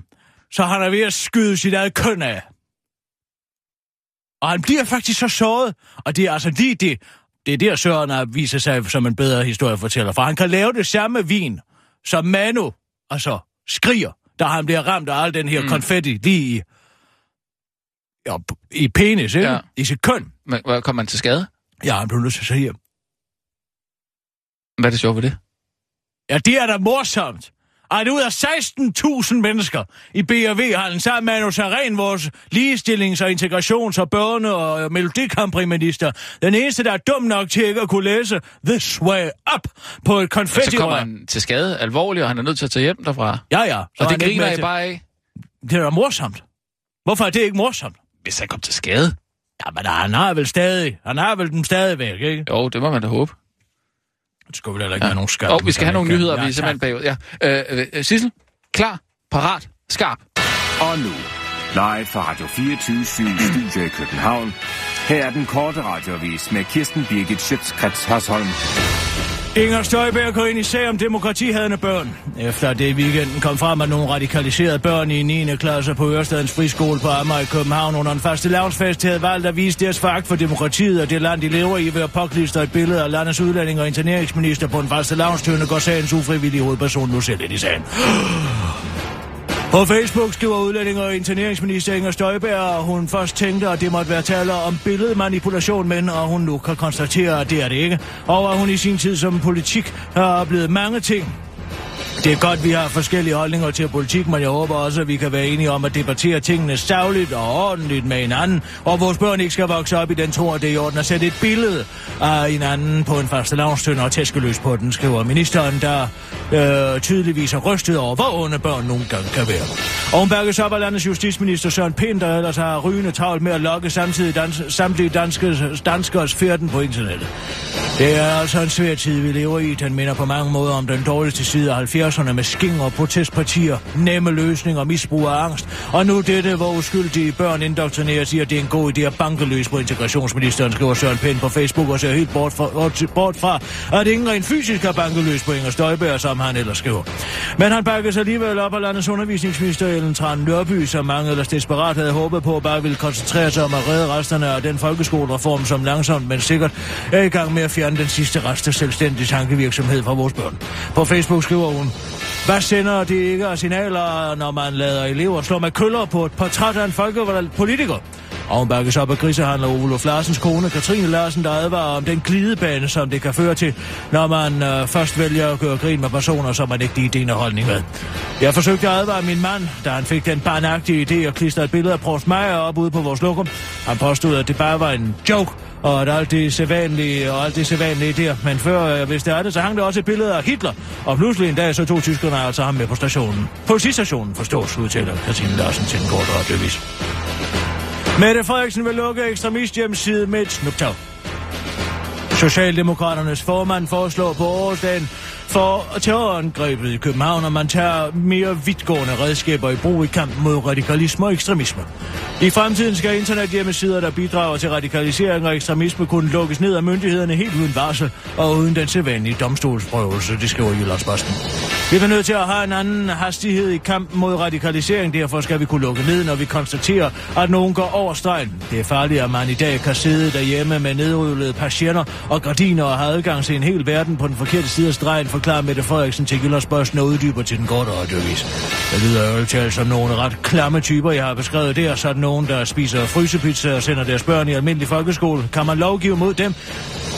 F: Så han er ved at skyde sit eget køn af. Og han bliver faktisk så såret, og det er altså lige det, Det er der Søren viser sig som en bedre historiefortæller, for han kan lave det samme vin, som Manu, altså skriger, da han bliver ramt af al den her mm. konfetti lige i, ja, i penis, ikke?
E: Ja.
F: I sit køn.
E: Men, hvad, kom man til skade?
F: Ja, han blev nødt til at sige.
E: Hvad er det sjovt ved det?
F: Ja, det er da morsomt. At ud af 16.000 mennesker i BRV-hallen sammen med Manu Saren, vores ligestillings- og integrations- og børne- og melodikampriminister, den eneste, der er dum nok til ikke at kunne læse This Way Up på et
E: Så
F: konfetti
E: kommer han til skade alvorligt, og han er nødt til at tage hjem derfra.
F: Ja, ja.
E: Og
F: Så
E: det
F: han ikke
E: griner jeg
F: til-
E: bare af.
F: Det er da morsomt. Hvorfor er det ikke morsomt?
E: Hvis han kom til skade.
F: Ja, men han har vel stadig, han har vel dem stadigvæk, ikke?
E: Jo, det må man da håbe.
F: Det skulle vel heller ikke
E: Ja.
F: være nogen skam.
E: Og vi skal have nogle nyheder,
F: ja,
E: vi er simpelthen bagud. Ja. Øh, øh, Sissel, klar, parat, skarp.
G: Og nu, live fra Radio 24 Studio i København. Her er den korte radiovis med Kirsten Birgit Schøtzgrads Hasholm.
F: Inger Støjberg går ind i sag om demokratihadende børn. Efter det i weekenden kom frem, at nogle radikaliserede børn i 9. klasse på Ørestadens friskole på Amager i København under en faste lavnsfest havde valgt at vise deres fakt for demokratiet og det land, de lever i ved at påklister et billede af landets udlænding og interneringsminister på en faste lavnstønde, går sagens ufrivillige hovedperson nu selv ind i sagen. På Facebook skriver udlænding og interneringsminister Inger Støjberg, at hun først tænkte, at det måtte være tale om billedmanipulation, men at hun nu kan konstatere, at det er det ikke. Og at hun i sin tid som politik har oplevet mange ting, det er godt, vi har forskellige holdninger til politik, men jeg håber også, at vi kan være enige om at debattere tingene savligt og ordentligt med hinanden, og vores børn ikke skal vokse op i den tro, at det er i orden at sætte et billede af hinanden på en første lavnstønd og tæskeløs på den, skriver ministeren, der øh, tydeligvis er rystet over, hvor onde børn nogle gange kan være. Og hun bakkes op af landets justitsminister Søren Pind, der ellers har rygende travlt med at lokke samtidig dans, samtlige danske, danskers færden på internettet. Det er altså en svær tid, vi lever i. Den minder på mange måder om den dårligste side af 80'erne med skinger, protestpartier, nemme løsninger, misbrug og angst. Og nu dette, hvor uskyldige børn indoktrineres i, at det er en god idé at banke løs på integrationsministeren, skriver Søren Pind på Facebook og ser helt bort fra, bort fra at ingen rent fysisk har banket løs på Inger Støjberg, som han ellers skriver. Men han bakkes alligevel op af landets undervisningsminister Ellen Tran Nørby, som mange ellers desperat havde håbet på, bare ville koncentrere sig om at redde resterne af den folkeskolereform, som langsomt, men sikkert er i gang med at fjerne den sidste rest af selvstændig tankevirksomhed fra vores børn. På Facebook skriver hun, hvad sender det ikke af signaler, når man lader elever slå med køller på et portræt af en folkevalgt politiker? Og hun bakkes op af grisehandler Olof Larsens kone, Katrine Larsen, der advarer om den glidebane, som det kan føre til, når man øh, først vælger at gøre grin med personer, som man ikke lige deler holdning med. Jeg forsøgte at advare min mand, da han fik den barnagtige idé at klistre et billede af Prost Meier op ude på vores lokum. Han påstod, at det bare var en joke, og at alt det sædvanlige og alt det sædvanlige der. Men før, øh, hvis det er det, så hang der også et billede af Hitler. Og pludselig en dag, så tog tyskerne altså ham med på stationen. Politistationen forstås, udtaler Katrine Larsen til en kort radiovis. Mette Frederiksen vil lukke ekstremisthjemmeside med et snuptag. Socialdemokraternes formand foreslår på årsdagen for terrorangrebet i København, og man tager mere vidtgående redskaber i brug i kampen mod radikalisme og ekstremisme. I fremtiden skal internethjemmesider, der bidrager til radikalisering og ekstremisme, kunne lukkes ned af myndighederne helt uden varsel og uden den sædvanlige domstolsprøvelse, det skriver Jyllandsposten. Vi er nødt til at have en anden hastighed i kampen mod radikalisering, derfor skal vi kunne lukke ned, når vi konstaterer, at nogen går over stregen. Det er farligt, at man i dag kan sidde derhjemme med nedrullede patienter og gardiner og have adgang til en hel verden på den forkerte side af stregen, forklarer Mette Frederiksen til Jyllandsposten og uddyber til den korte radiovis. Det lyder jo til som nogle ret klamme typer, jeg har beskrevet der, sådan nogen, der spiser frysepizza og sender deres børn i almindelig folkeskole. Kan man lovgive mod dem?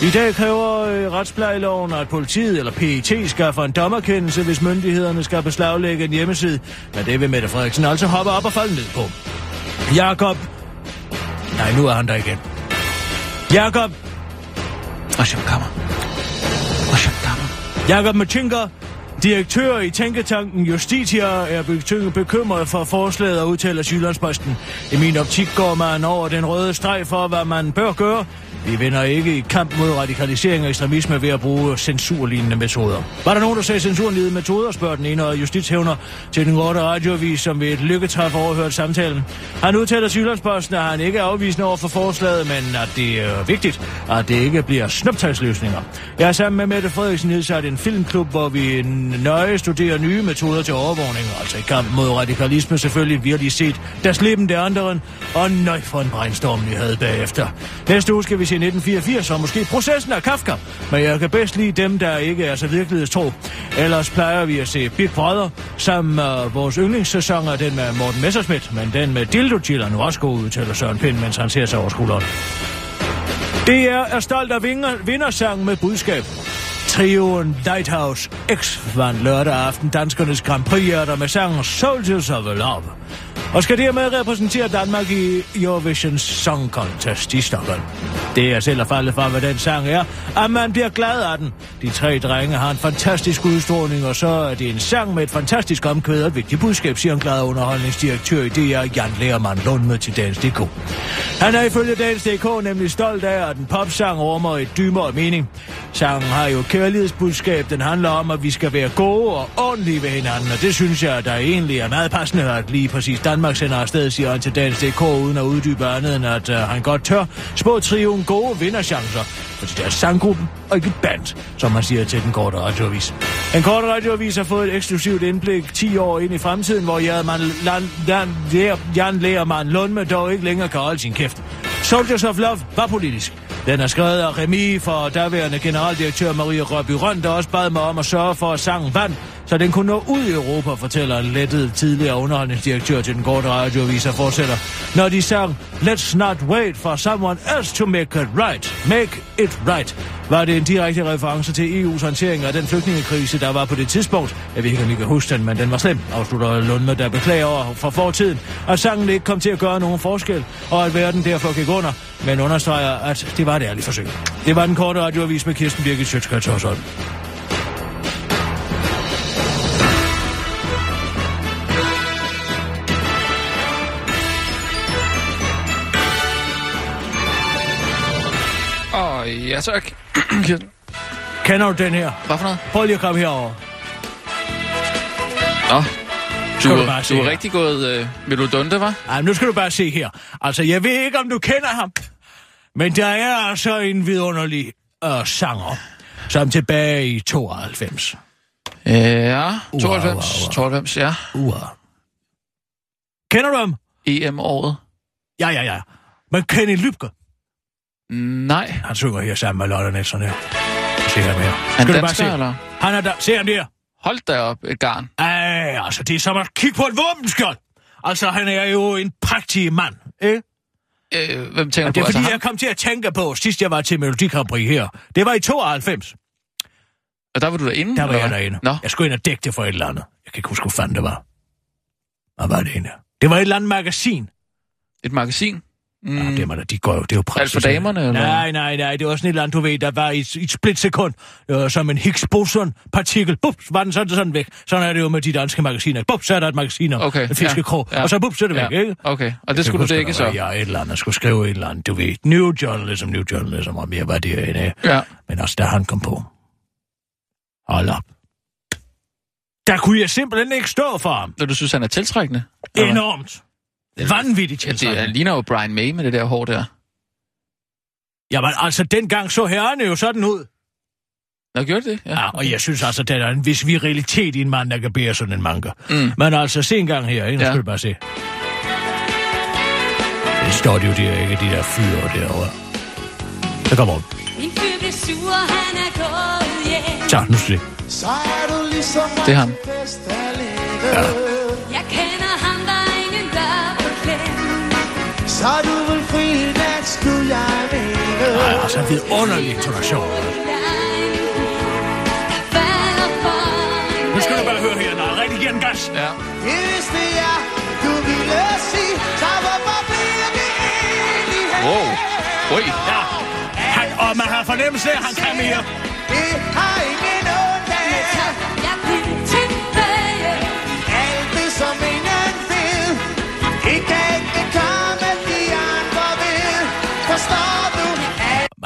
F: I dag kræver øh, retsplejeloven, at politiet eller PET skaffer en dommerkendelse, hvis myndighederne skal beslaglægge en hjemmeside. Men det vil Mette Frederiksen altså hoppe op og falde ned på. Jakob... Nej, nu er han der igen. Jakob...
E: Kammer. Kammer.
F: Jakob Machinka direktør i Tænketanken Justitia, er bekymret for forslaget og udtaler Sydlandsposten. I min optik går man over den røde streg for, hvad man bør gøre. Vi vinder ikke i kamp mod radikalisering og ekstremisme ved at bruge censurlignende metoder. Var der nogen, der sagde censurlignende metoder, spørger den ene og justitshævner til den korte radioavis, som ved et lykketræf overhørt samtalen. Han udtaler til Jyllandsposten, at han ikke er afvisende over for forslaget, men at det er vigtigt, at det ikke bliver snuptagsløsninger. Jeg er sammen med Mette Frederiksen nedsat en filmklub, hvor vi nøje studerer nye metoder til overvågning, altså i kamp mod radikalisme selvfølgelig virkelig set, der slippen der andre, og nøj for en brainstorm, vi havde bagefter. Næste uge skal vi se 1984, og måske processen af Kafka, men jeg kan bedst lide dem, der ikke er så virkelighedstro. Ellers plejer vi at se Big Brother, sammen med vores yndlingssæson er den med Morten Messerschmidt, men den med Dildo Chiller nu også god udtaler Søren Pind, mens han ser sig over skulderen. DR er stolt af vinger, vindersang med budskab. Trioen Lighthouse X vandt lørdag aften danskernes Grand prix med sangen Soldiers of Love. Og skal dermed repræsentere Danmark i Eurovision Song Contest i Stockholm. Det er selv faldet for, hvad den sang er, at man bliver glad af den. De tre drenge har en fantastisk udstråling, og så er det en sang med et fantastisk omkvæd og et vigtigt budskab, siger en glad underholdningsdirektør i DR, Jan Lermann Lund med til Dansk.dk. Han er ifølge Dansk.dk nemlig stolt af, at den popsang rummer et dybere mening. Sangen har jo kærlighedsbudskab. Den handler om, at vi skal være gode og ordentlige ved hinanden, og det synes jeg, der egentlig er meget passende, at lige præcis Danmark sender afsted, siger han til Dansk.dk, uden at uddybe andet end, at øh, han godt tør spå trioen gode vinderchancer. fordi det er sanggruppen og ikke band, som man siger til den korte radioavis. Den korte radioavis har fået et eksklusivt indblik 10 år ind i fremtiden, hvor Jan, Land, Jan Lundme dog ikke længere kan holde sin kæft. Soldiers of Love var politisk. Den er skrevet af Remi for daværende generaldirektør Marie Røby Røn, der også bad mig om at sørge for, at sangen vandt, så den kunne nå ud i Europa, fortæller en lettet tidligere underholdningsdirektør til den korte radioavis og fortsætter. Når de sang, let's not wait for someone else to make it right, make it right, var det en direkte reference til EU's håndtering af den flygtningekrise, der var på det tidspunkt. Jeg ved ikke, om I kan huske den, men den var slem, afslutter Lundme, der beklager over for fortiden, at sangen ikke kom til at gøre nogen forskel, og at verden derfor gik under, men understreger, at det var et ærligt forsøg. Det var den korte radioavis med Kirsten Birgit Sjøtskrets
E: ja tak.
F: Kender du den her?
E: Hvad for noget?
F: Prøv lige at komme herover.
E: Nå, du,
F: du bare
E: du er
F: her.
E: rigtig gået øh, Melodonte, var?
F: Ej, nu skal du bare se her. Altså, jeg ved ikke, om du kender ham, men der er altså en vidunderlig øh, sanger, som tilbage i 92.
E: Ja,
F: Wow,
E: 92,
F: wow, wow.
E: 92, ja.
F: Uh. Kender du ham?
E: EM-året.
F: Ja, ja, ja. Men Kenny Lybke,
E: Nej.
F: han synger her sammen med Lotte Nielsen her. Se ham her.
E: Han
F: Skal
E: dansker, eller?
F: Han er der. Se ham der.
E: Hold da op, et garn.
F: Ej, altså, det er som at kigge på et våbenskjold. Altså, han er jo en praktisk mand, ikke?
E: Øh, hvem tænker du
F: det er
E: på?
F: fordi,
E: Altså,
F: jeg kom til at tænke på, sidst jeg var til Melodi Grand Prix her. Det var i 92.
E: Og der var du derinde?
F: Der var
E: eller
F: jeg derinde.
E: Nå,
F: Jeg skulle ind og dække det for et eller andet. Jeg kan ikke huske, hvor fanden det var. Hvad var det egentlig? Det var et eller andet magasin.
E: et magasin? Mm.
F: Ja, det, er, man, de går jo, det er jo
E: Er det for damerne, eller?
F: Nej, nej, nej, det var sådan et eller andet, du ved, der var i, et- et splitsekund, øh, som en Higgs-boson-partikel. Bups, var den sådan, sådan væk. Sådan er det jo med de danske magasiner. Bups, så er der et magasin om
E: Okay,
F: en fiskekrog,
E: ja, ja.
F: og så bups, så er det væk,
E: ja.
F: ikke?
E: Okay, og
F: Jeg
E: det skulle
F: kan
E: du
F: huske,
E: dække
F: der
E: så?
F: Jeg et eller andet, skulle skrive et eller andet, du ved, New Journalism, New Journalism, om jeg var derinde.
E: Ja.
F: Men også da han kom på. Hold op. Der kunne jeg simpelthen ikke stå for ham.
E: Når du synes, han er tiltrækkende?
F: Enormt. Vanvittigt
E: Ja, det, han ligner jo Brian May med det der hår der.
F: Jamen altså, dengang så herrerne jo sådan ud.
E: Nå, gjorde det? Ja.
F: Ja, og jeg synes altså, der er en vis virilitet i en mand, der kan bære sådan en manga.
E: Mm.
F: Men altså, se en gang her, ikke? Nu
E: Ja.
F: skal du bare se. Det står det jo der, ikke? De der fyre derovre. Der kommer op.
B: Min fyr bliver sur, han er gået hjem.
F: Så, nu skal.
H: Så er du ligesom
E: Det er ham.
F: Ja.
H: Så du vil fri nat, skulle jeg mene.
F: Nej, altså, en vidunderlig intonation. Nu skal du bare høre her, når jeg rigtig giver den gas.
E: ja.
H: Det vidste jeg, du ville sige. Så hvorfor bliver vi egentlig her?
E: Wow. Ui.
F: Ja. Han, og man har fornemmelse af, at han kan mere.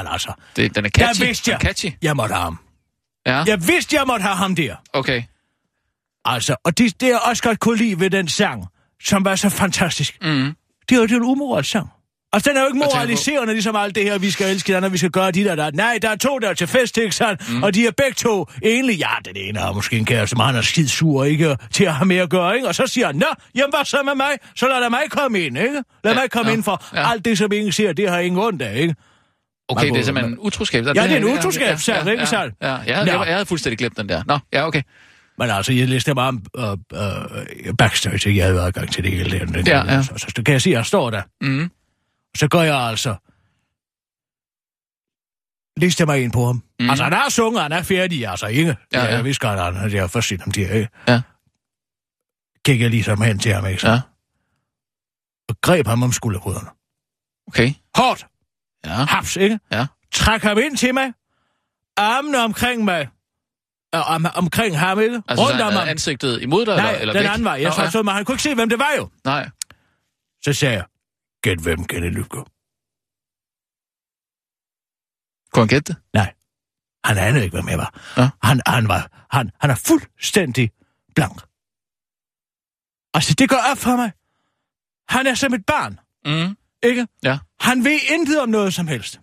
F: Men altså,
E: Det, den er
F: der
E: catchy.
F: vidste jeg,
E: er catchy.
F: jeg måtte have ham.
E: Ja.
F: Jeg vidste, jeg måtte have ham der.
E: Okay.
F: Altså, og det, det jeg også godt kunne lide ved den sang, som var så fantastisk,
E: Mm.
F: det var det en umoralsk sang. Altså, den er jo ikke moraliserende, ligesom alt det her, vi skal elske hinanden, vi skal gøre de der, der. Nej, der er to, der er til fest, ikke sandt? Mm. Og de er begge to egentlig, ja, den ene har måske en kæreste, men han er skid sur, ikke? Til at have mere at gøre, ikke? Og så siger han, nå, jamen hvad så med mig? Så lad mig komme ind, ikke? Lad
E: Ja,
F: mig komme
E: ja,
F: ind for
E: ja.
F: alt det, som ingen siger, det har ingen ondt af, ikke?
E: Okay,
F: Man
E: det er simpelthen utroskab.
F: Ja, det er en utroskabssag, ikke
E: ja,
F: sandt?
E: Ja, ja. Jeg, havde, jeg, havde fuldstændig glemt den der. Nå, ja, okay.
F: Men altså, jeg læste bare om øh, øh, backstage? Jeg havde adgang til det hele. Den, den,
E: Ja, ja.
F: Så, så, så kan jeg sige, at jeg står der.
E: Mm.
F: Så går jeg altså... Liste mig ind på ham. Mm. Altså, han er sunget, han er færdig, altså, ikke?
E: Ja, ja.
F: Jeg vidste godt, han har først set ham der, ikke?
E: Ja.
F: Gik jeg ligesom hen til ham, ikke? Så,
E: Ja,
F: og greb ham om skulderhuderne.
E: okay.
F: Hårdt!
E: Ja,
F: Haps, ikke?
E: ja.
F: Træk ham ind til mig. Armene omkring mig. Om, omkring ham, ikke?
E: Altså,
F: Rundt
E: så
F: om
E: han
F: ham.
E: ansigtet imod dig,
F: Nej,
E: eller, eller
F: den
E: væk?
F: anden vej. Jeg
E: Nå,
F: forstod mig, han kunne ikke se, hvem det var jo.
E: Nej.
F: Så sagde jeg, gæt hvem Kenneth Lykke.
E: Kunne han gætte det?
F: Nej, han anede ikke, hvem jeg var.
E: Ja.
F: Han, han, var han, han er fuldstændig blank. Altså, det går op for mig. Han er som et barn,
E: Mm.
F: Ikke?
E: Ja.
F: Han ved intet om noget som helst.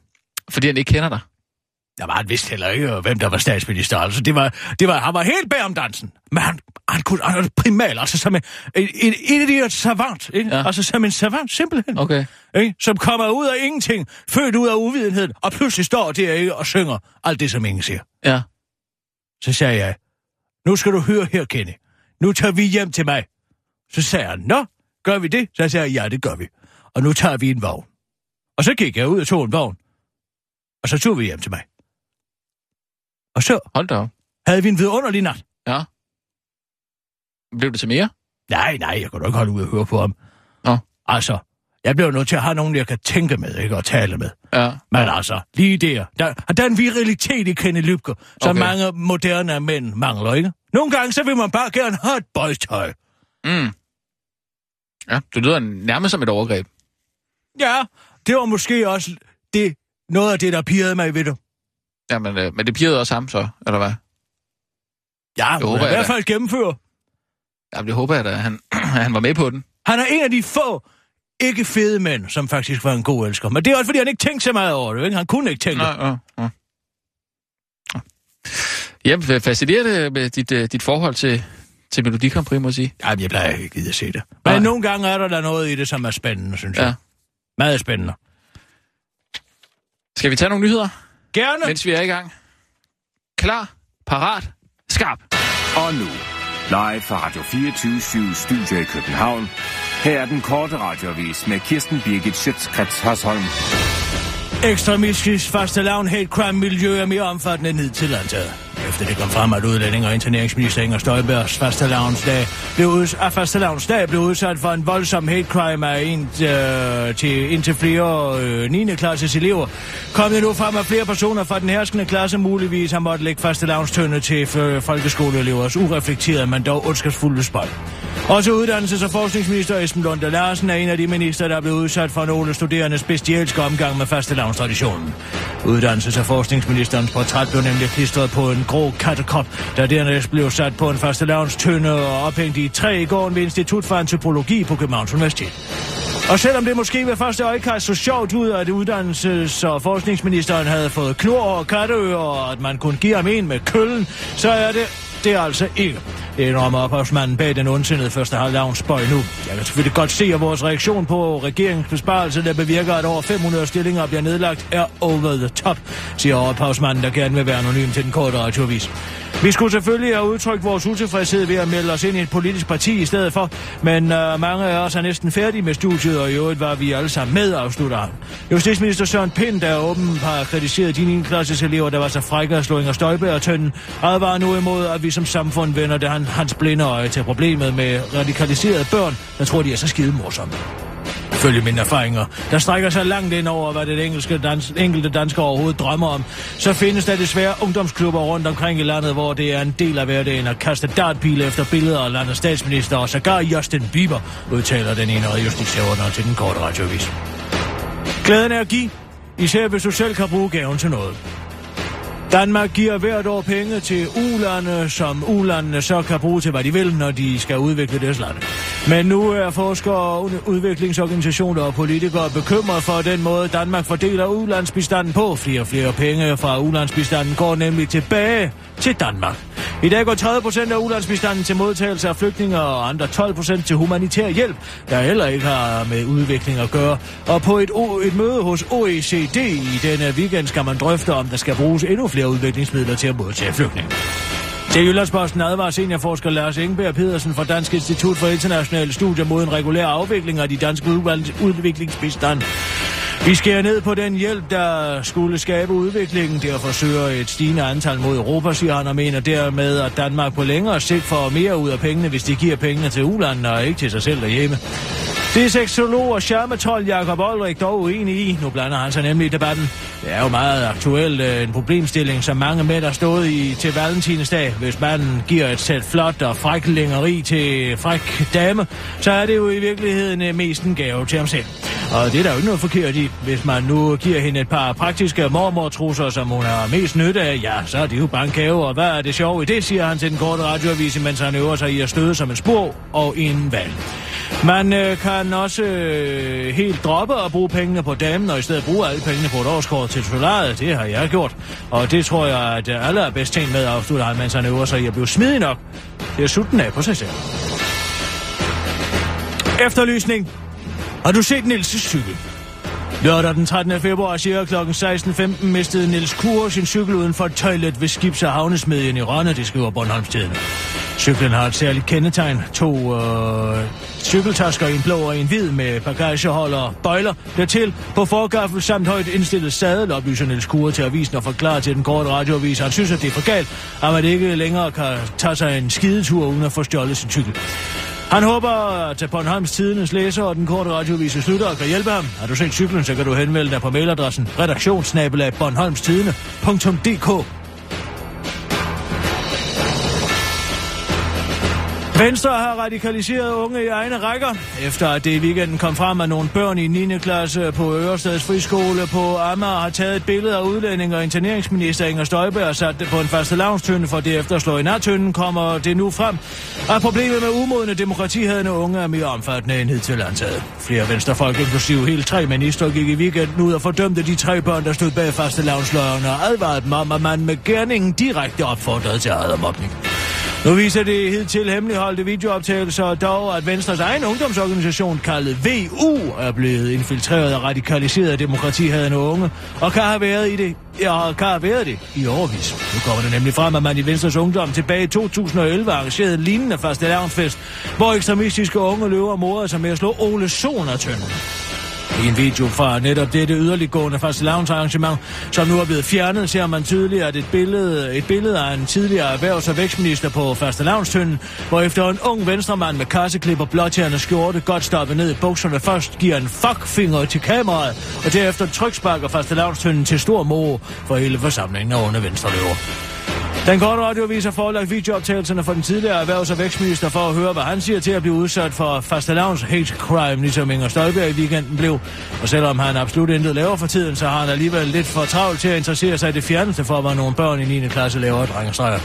E: Fordi han ikke kender dig.
F: Der var han vidste heller ikke, hvem der var statsminister. Altså, det var, det var, han var helt bag om dansen. Men han, han kunne han var primal, altså som en, en, en, en her savant, ikke?
E: Ja.
F: Altså som en savant, simpelthen.
E: Okay.
F: Ikke? Som kommer ud af ingenting, født ud af uvidenhed, og pludselig står der ikke og synger alt det, som ingen siger.
E: Ja.
F: Så sagde jeg, nu skal du høre her, Kenny. Nu tager vi hjem til mig. Så sagde han, nå, gør vi det? Så sagde jeg, ja, det gør vi. Og nu tager vi en vogn. Og så gik jeg ud og tog en vogn. Og så tog vi hjem til mig. Og så
E: Hold da op.
F: havde vi en vidunderlig nat.
E: Ja. Blev det til mere?
F: Nej, nej, jeg kunne da ikke holde ud og høre på ham.
E: Nå.
F: Altså, jeg bliver nødt til at have nogen, jeg kan tænke med, ikke? Og tale med.
E: Ja.
F: Men altså, lige der, der, der er en virilitet i Kenny Lybke, som
E: Okay.
F: mange moderne mænd mangler, ikke? Nogle gange, så vil man bare gerne have et bøjstøj.
E: Mm. Ja, det lyder nærmest som et overgreb.
F: Ja, det var måske også det, noget af det, der pirrede mig ved det.
E: Ja, men, øh, men det pirrede også ham så, eller hvad?
F: Ja,
E: håber
F: håber i
E: jeg
F: hvert
E: da.
F: fald gennemføre.
E: Ja, det håber jeg da, han, han var med på den.
F: Han er en af de få ikke fede mænd, som faktisk var en god elsker. Men det er også, fordi han ikke tænkte så meget over det, ikke? Han kunne ikke tænke.
E: Nå, ja, ja. Ja, fascinerende med dit, øh, dit forhold til, til Melodi Grand Prix, må jeg sige.
F: Jamen, jeg plejer ikke at se det. Men
E: Nej.
F: nogle gange er der da noget i det, som er spændende, synes
E: Ja.
F: jeg. Meget spændende.
E: Skal vi tage nogle nyheder,
F: Gerne.
E: mens vi er i gang? Klar, parat, skarp.
G: Og nu, live fra Radio 24 Studio i København. Her er den korte radiovis med Kirsten Birgit Schøtzgrads Hasholm.
F: Ekstremistisk faste lavn hate crime miljø er mere omfattende end hidtil antaget. Efter det kom frem, at udlænding og interneringsminister Inger Støjbergs fastelavnsdag blev, ud, af fastelavnsdag blev udsat for en voldsom hate crime af en, øh, til indtil flere øh, 9. klasses elever, kom det nu frem, at flere personer fra den herskende klasse muligvis har måttet lægge fastelavnstønde til øh, folkeskoleelevers ureflekterede, men dog ondskabsfulde spot. Også uddannelses- og forskningsminister Esben Lunde Larsen er en af de minister, der er blevet udsat for nogle studerendes bestialske omgang med fastelavnstraditionen. Uddannelses- og forskningsministerens portræt blev nemlig klistret på en grå kattekrop, der dernæst blev sat på en fastelavnstønde og ophængt i træ i gården ved Institut for Antropologi på Københavns Universitet. Og selvom det måske ved første øjekast så sjovt ud, at uddannelses- og forskningsministeren havde fået klor og katteører, og at man kunne give ham en med køllen, så er det det er altså ikke. Det indrømmer ophavsmanden bag den ondsindede første halvdavns spøj nu. Jeg kan selvfølgelig godt se, at vores reaktion på regeringens besparelse, der bevirker, at over 500 stillinger bliver nedlagt, er over the top, siger ophavsmanden, der gerne vil være anonym til den korte radioavis. Vi skulle selvfølgelig have udtrykt vores utilfredshed ved at melde os ind i et politisk parti i stedet for, men uh, mange af os er næsten færdige med studiet, og i øvrigt var vi alle sammen med, afslutter han. Justitsminister Søren Pind, der åbenbart har kritiseret de 9. klasses elever, der var så frække at slå Inger Støjberg og tønden, advarer nu imod, at vi som samfund vender det han, hans blinde øje til problemet med radikaliserede børn, der tror, de er så skide morsomme. Følge mine erfaringer, der strækker sig langt ind over, hvad det engelske dans, enkelte dansker overhovedet drømmer om, så findes der desværre ungdomsklubber rundt omkring i landet, hvor det er en del af hverdagen at kaste dartpile efter billeder af landets statsminister, og sågar Justin Bieber, udtaler den ene justitsjævner til den korte radiovis. Glæden er at give, især hvis du selv kan bruge gaven til noget. Danmark giver hvert år penge til ulande, som ulandene så kan bruge til, hvad de vil, når de skal udvikle deres land. Men nu er forskere, udviklingsorganisationer og politikere bekymret for den måde, Danmark fordeler ulandsbistanden på. Flere og flere penge fra ulandsbistanden går nemlig tilbage til Danmark. I dag går 30 procent af ulandsbistanden til modtagelse af flygtninge og andre 12 procent til humanitær hjælp, der heller ikke har med udvikling at gøre. Og på et, o- et møde hos OECD i denne weekend skal man drøfte, om der skal bruges endnu flere udviklingsmidler til at modtage flygtninge. Til Jyllandsposten advarer seniorforsker Lars Ingeberg Pedersen fra Dansk Institut for Internationale Studier mod en regulær afvikling af de danske udvalg- udviklingsbistand. Vi skærer ned på den hjælp, der skulle skabe udviklingen. Derfor søger et stigende antal mod Europa, siger han, og mener dermed, at Danmark på længere sigt får mere ud af pengene, hvis de giver pengene til ulandene og ikke til sig selv derhjemme. Det er seksolog og charmetol Jakob Olrik dog uenig i. Nu blander han sig nemlig i debatten. Det er jo meget aktuelt øh, en problemstilling, som mange mænd har stået i til valentinsdag. Hvis manden giver et sæt flot og fræk længeri til fræk dame, så er det jo i virkeligheden øh, mest en gave til ham selv. Og det er der jo ikke noget forkert i. Hvis man nu giver hende et par praktiske mormortrusser, som hun har mest nytte af, ja, så er det jo bare en gave. Og hvad er det sjove i det, siger han til den korte radioavis, mens han øver sig i at støde som en spor og en valg. Man øh, kan også øh, helt droppe at bruge pengene på damen, og i stedet bruge alle pengene på et årskort til solariet. Det har jeg gjort. Og det tror jeg, at alle er bedst tænkt med at afslutte ham, mens han øver sig i at blive smidig nok. Det er sutten af på sig selv. Efterlysning. Har du set Nils' cykel? Lørdag den 13. februar cirka kl. 16.15 mistede Niels Kure sin cykel uden for et toilet ved Skibs- og Havnesmedien i Rønne, det skriver Bornholmstidene. Cyklen har et særligt kendetegn. To øh, cykeltasker i en blå og en hvid med bagageholder og bøjler dertil på forgaffel samt højt indstillet sadel, oplyser Niels Kure til avisen og forklarer til den korte radioavis. Han synes, at det er for galt, at man ikke længere kan tage sig en skidetur uden at få stjålet sin cykel. Han håber, at Bornholms Tidenes læser og den korte radioavise slutter og kan hjælpe ham. Har du set cyklen, så kan du henvende dig på mailadressen redaktionsnabelag bornholmstidene.dk Venstre har radikaliseret unge i egne rækker, efter at det i weekenden kom frem, at nogle børn i 9. klasse på Ørestads Friskole på Amager har taget et billede af udlænding og interneringsminister Inger Støjberg og sat det på en faste lavnstønde, for derefter at slå i nattønden, kommer det nu frem, at problemet med umodne demokratihedende unge er mere omfattende end hidtil antaget. Flere venstrefolk, inklusive hele tre minister, gik i weekenden ud og fordømte de tre børn, der stod bag faste lavnsløjerne og advarede dem om, at man med gerningen direkte opfordrede til mobning. Nu viser det hidtil hemmeligholdte videooptagelser dog, at Venstres egen ungdomsorganisation, kaldet VU, er blevet infiltreret og radikaliseret demokratihadende unge, og kan have været i det, ja, kan have været det i overvis. Nu kommer det nemlig frem, at man i Venstres Ungdom tilbage i 2011 arrangerede en lignende fastelavnsfest, hvor ekstremistiske unge løver morede sig med at slå Ole Soner af tønden. I en video fra netop dette yderliggående fast arrangement, som nu er blevet fjernet, ser man tydeligt, at et billede, et billede af en tidligere erhvervs- og vækstminister på fastelavnstønden, hvor efter en ung venstremand med kasseklip og blåtjerne skjorte godt stoppet ned i bukserne først giver en fuckfinger til kameraet, og derefter tryksparker fastelavnstønden til stor mor for hele forsamlingen af venstre venstreløver. Den korte radiovis har forelagt videooptagelserne for den tidligere erhvervs- og vækstminister for at høre, hvad han siger til at blive udsat for fastelavns hate crime, ligesom Inger Støjberg i weekenden blev. Og selvom han absolut intet laver for tiden, så har han alligevel lidt for travlt til at interessere sig i det fjerneste for, hvad nogle børn i 9. klasse laver af drengestreger.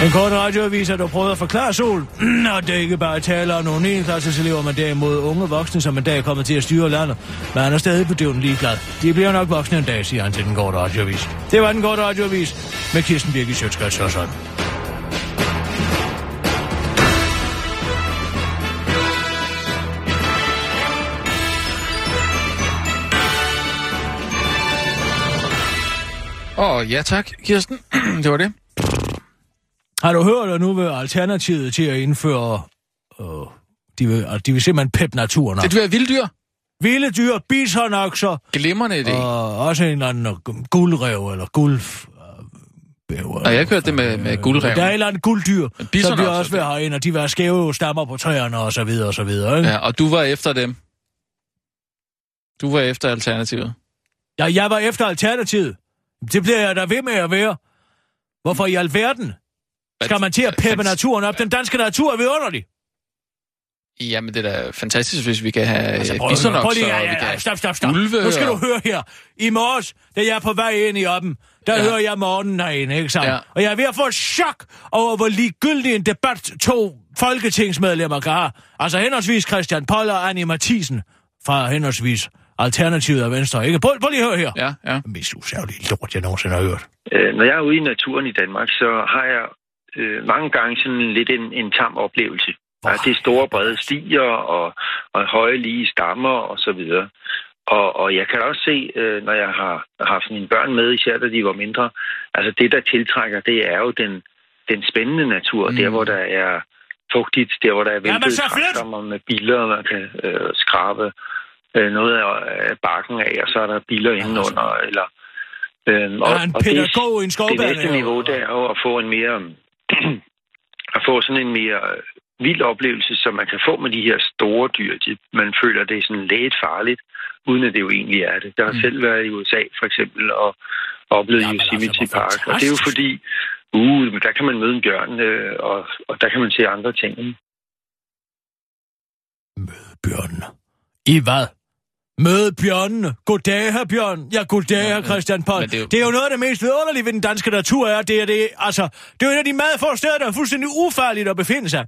F: Den korte radioavis har dog prøvet at forklare Sol, og det er ikke bare taler om nogle 9. klasses elever, men derimod unge voksne, som en dag kommer til at styre landet. Men han er stadig bedøvende ligeglad. De bliver nok voksne en dag, siger han til den korte radioavis. Det var den korte radioavis med Kirsten Birgit Sjøtskrets Hørsholm.
E: Åh, oh, ja tak, Kirsten. det var det.
F: Har du hørt, at nu vil Alternativet til at indføre... Øh, de, vil, de vil simpelthen peppe naturen op.
E: Det er vilddyr.
F: Vilde dyr, bisonokser,
E: Glimrende idé.
F: og også en eller anden guldrev eller guld... Bæver,
E: Og jeg hørt det med, med guldrev.
F: Der er et eller andet gulddyr,
E: bisonokser,
F: som vi også vil have ind, og de have skæve stammer på træerne og så videre og så videre. Ikke?
E: Ja, og du var efter dem. Du var efter alternativet.
F: Ja, jeg var efter Alternativet. Det bliver jeg da ved med at være. Hvorfor i alverden skal man til at peppe naturen op? Den danske natur er vidunderlig.
E: Jamen, det er da fantastisk, hvis vi kan have
F: Altså, prøv, høre. prøv lige, ja, ja, ja, stop, stop, stop.
E: ulve.
F: Nu skal du høre her. I morges, da jeg er på vej ind i oppen, der
E: Ja.
F: hører jeg morgenen herinde, ikke sandt?
E: Ja.
F: Og jeg er ved at få et chok over, hvor ligegyldig en debat to folketingsmedlemmer kan have. Altså henholdsvis Christian Poll og Annie Mathisen fra henholdsvis Alternativet og Venstre, ikke? Prøv, prøv lige at høre her.
E: Ja, ja.
F: Det mest usærlige lort, jeg nogensinde har hørt.
I: Øh, når jeg er ude i naturen i Danmark, så har jeg øh, mange gange sådan lidt en, en tam oplevelse.
F: Hvor
I: Ja, det er store, brede stier og, og høje, lige stammer og så videre. Og, og jeg kan også se, øh, når jeg har haft mine børn med, især da de var mindre, altså det, der tiltrækker, det er jo den, den spændende natur.
E: Mm.
I: Der, hvor der er fugtigt, der, hvor der er
F: flyt!
I: træstammer med biler, man kan øh, skrabe øh, noget af, bakken af, og så er der biler indenunder, eller... Øh,
F: Der er en pædagog i en
I: det
F: skovbane.
I: næste niveau, det er jo at få en mere... at få sådan en mere vild oplevelse, som man kan få med de her store dyr. De, man føler, det er sådan lidt farligt, uden at det jo egentlig er det. Jeg har
E: Mm.
I: selv været i USA, for eksempel, og oplevet
F: altså,
I: Yosemite
F: hvor
I: Park. Og det er jo fordi, uh, men der kan man møde en bjørn, øh, og, og der kan man se andre ting.
F: Bjørnene. I hvad? Møde bjørnene. Goddag, her Bjørn. Ja, goddag, her Christian
E: men det er jo-
F: det er jo noget af det mest vidunderlige ved den danske natur, er, det er det, altså, det er jo en af de meget få steder, der er fuldstændig ufarligt at befinde sig.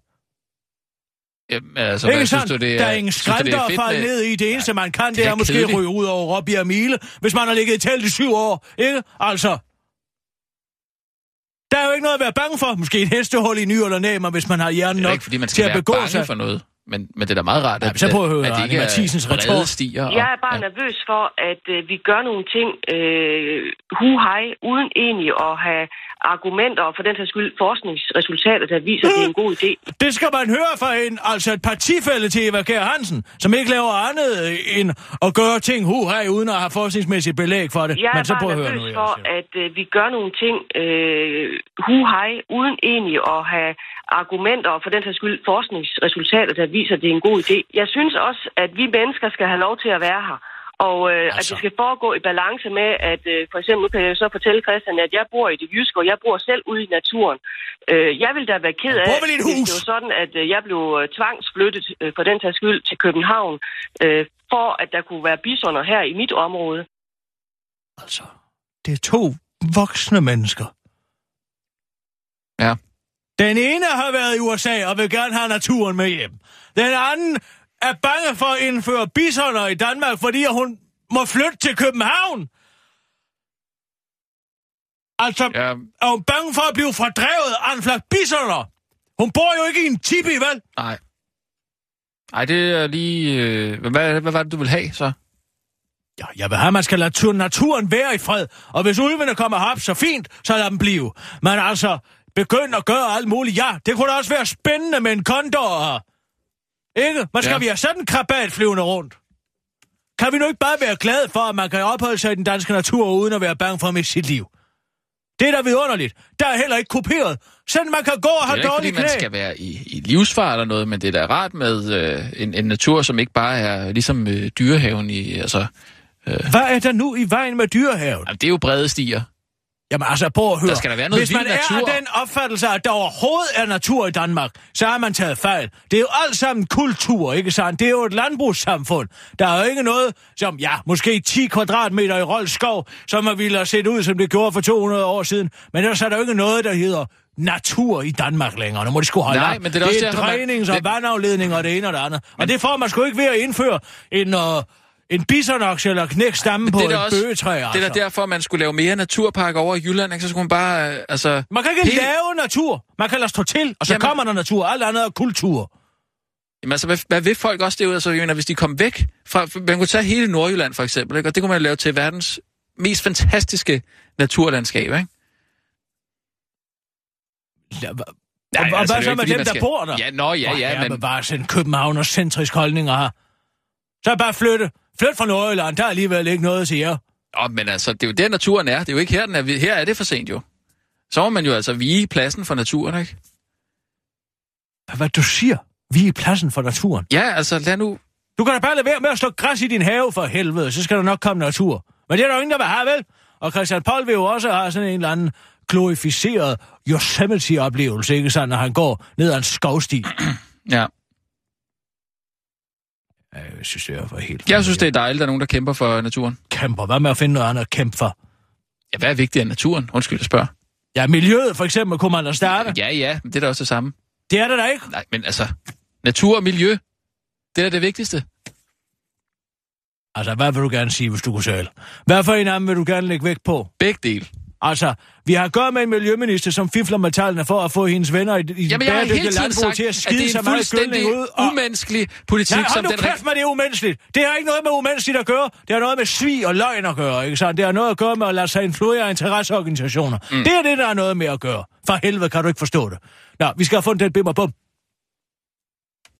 E: Jamen, altså,
F: Ikke
E: hvad, synes du, det er,
F: der er ingen skrænter
E: er
F: at falde ned i. Det eneste, man kan, det,
E: det er
F: er måske
E: kedeligt.
F: ryge ud over Robbie og Mile, hvis man har ligget i telt i syv år. Ikke? Altså, der er jo ikke noget at være bange for. Måske et hestehul i ny eller næ, men hvis man har hjernen
E: er
F: nok
E: ikke, fordi man
F: til
E: skal
F: at
E: være
F: begå sig.
E: for noget. Men, men det er da meget rart,
F: Ja,
E: at,
F: så prøv at høre
E: at det ikke
F: Mathisens
E: er brede
F: retor.
E: stier. Og,
J: Jeg er bare
E: ja.
J: nervøs for, at øh, vi gør nogle ting øh, hu hej, uden egentlig at have argumenter og for den sags skyld forskningsresultater, der viser, at det er en god idé.
F: Det skal man høre fra en, altså et partifælde til Eva Kjær Hansen, som ikke laver andet end at gøre ting hu hej, uden at have forskningsmæssigt belæg for det.
J: Jeg
F: Men
J: er
F: så
J: bare nervøs
F: nu.
J: for, at øh, vi gør nogle ting øh, hu hej, uden egentlig at have argumenter og for den sags skyld forskningsresultater, der viser, at det er en god idé. Jeg synes også, at vi mennesker skal have lov til at være her. Og øh, altså. at det skal foregå i balance med, at øh, for eksempel, nu kan jeg jo så fortælle Christian, at jeg bor i det jyske, og jeg bor selv ude i naturen. Øh, jeg vil da være ked af,
F: hus?
J: det var sådan, at øh, jeg blev øh, tvangsflyttet øh, for den tages skyld til København, øh, for at der kunne være bisoner her i mit område.
F: Altså, det er to voksne mennesker.
E: Ja.
F: Den ene har været i USA og vil gerne have naturen med hjem. Den anden er bange for at indføre bisoner i Danmark, fordi hun må flytte til København. Altså, ja. Er hun bange for at blive fordrevet af en flok bisoner? Hun bor jo ikke i en tipi, vel?
E: nej. Ej, det er lige... Øh, hvad, hvad var det, du vil have, så?
F: Ja, jeg vil have, at man skal lade tur- naturen være i fred. Og hvis ulvene kommer herop, så fint, så lad dem blive. Men altså, begynd at gøre alt muligt. Ja, det kunne da også være spændende med en kondor her. Ikke? Men skal
E: Ja.
F: ja. vi have sådan en krabat flyvende rundt? Kan vi nu ikke bare være glade for, at man kan opholde sig i den danske natur, uden at være bange for at miste sit liv? Det er da vidunderligt. Der er heller ikke kopieret. Sådan man kan gå og
E: Det er
F: have
E: ikke, fordi
F: dårlige knæ.
E: man skal være i, i livsfar eller noget, men det er da rart med øh, en, en natur, som ikke bare er ligesom øh, dyrehaven i... Altså,
F: Hvad er der nu i vejen med dyrehaven?
E: jamen, det er jo brede stier.
F: Jamen altså, prøv at høre.
E: Der skal der være noget
F: Hvis man er
E: natur.
F: af den opfattelse, at der overhovedet er natur i Danmark, så har man taget fejl. Det er jo alt sammen kultur, ikke sandt? Det er jo et landbrugssamfund. Der er jo ikke noget som, ja, måske 10 kvadratmeter i Rold Skov, som man ville have set ud, som det gjorde for 200 år siden. Men ellers er der jo ikke noget, der hedder natur i Danmark længere. Nu må de sgu holde
E: Nej,
F: op.
E: men det er
F: det er drænings- og
E: det-
F: vandafledning og det ene og det andet. Og det får man sgu ikke ved at indføre en, uh, en bisonoks eller knæk stamme på et
E: også-
F: bøgetræ. Altså.
E: Det er da derfor, man skulle lave mere naturpark over i Jylland, ikke? så skulle man bare... Øh, altså,
F: Man kan ikke
E: Helt-
F: lave natur. Man kan lade stå til, og så
E: Jamen-
F: kommer der natur. Alt andet er kultur.
E: Jamen, altså, hvad, hvad vil folk også derude? Altså, jeg mener, hvis de kom væk fra... Man kunne tage hele Nordjylland, for eksempel, ikke? og det kunne man lave til verdens mest fantastiske naturlandskab, ikke?
F: Ja,
E: Nej,
F: og, og
E: altså,
F: hvad så med dem,
E: fordi
F: der bor der?
E: Ja, nå, ja,
F: Hvor
E: ja,
F: er
E: men...
F: bare sådan en københavner-centrisk holdning her. Så bare flytte. Flyt fra Nordjylland. Der er alligevel ikke noget at sige.
E: Åh, men altså, det er jo der, naturen er. Det er jo ikke her, den er. Her er det for sent, jo. Så må man jo altså vige pladsen for naturen, ikke?
F: Hvad du siger? Vi er i pladsen for naturen.
E: Ja, altså, lad nu...
F: Du kan da bare lade være med at slå græs i din have for helvede, så skal der nok komme natur. Men det er der jo ingen, der vil have, vel? Og Christian Poll vil jo også have sådan en eller anden glorificeret Yosemite-oplevelse, ikke sandt, når han går ned ad en skovsti.
E: Ja.
F: Jeg synes, det er for helt...
E: Jeg synes, det er dejligt, at der er nogen, der kæmper for naturen.
F: Kæmper. Hvad med at finde noget andet at kæmpe for?
E: Ja, hvad er vigtigere end naturen? Undskyld, jeg spørger.
F: Ja, miljøet for eksempel kunne man da starte.
E: Ja, ja, men det er da også det samme.
F: Det er det da ikke.
E: Nej, men altså, natur og miljø, det er da det vigtigste.
F: Altså, hvad vil du gerne sige, hvis du kunne selv? Hvad for en af dem vil du gerne lægge vægt på?
E: Begge dele.
F: Altså, vi har gået med en miljøminister, som fifler med tallene for at få hendes venner i, i
E: Jamen, har hele
F: bæredygtige landbrug
E: sagt,
F: til at
E: at
F: skide
E: det
F: så
E: er en
F: meget
E: fuldstændig
F: gødning ud. Og...
E: umenneskelig politik,
F: hold
E: som
F: nu
E: den...
F: kæft med det er umenneskeligt. Det har ikke noget med umenneskeligt at gøre. Det har noget med svig og løgn at gøre, ikke sandt? Det har noget at gøre med at lade sig influere af interesseorganisationer. Mm. Det er det, der er noget med at gøre. For helvede kan du ikke forstå det. Nå, vi skal have fundet den bimmer bum.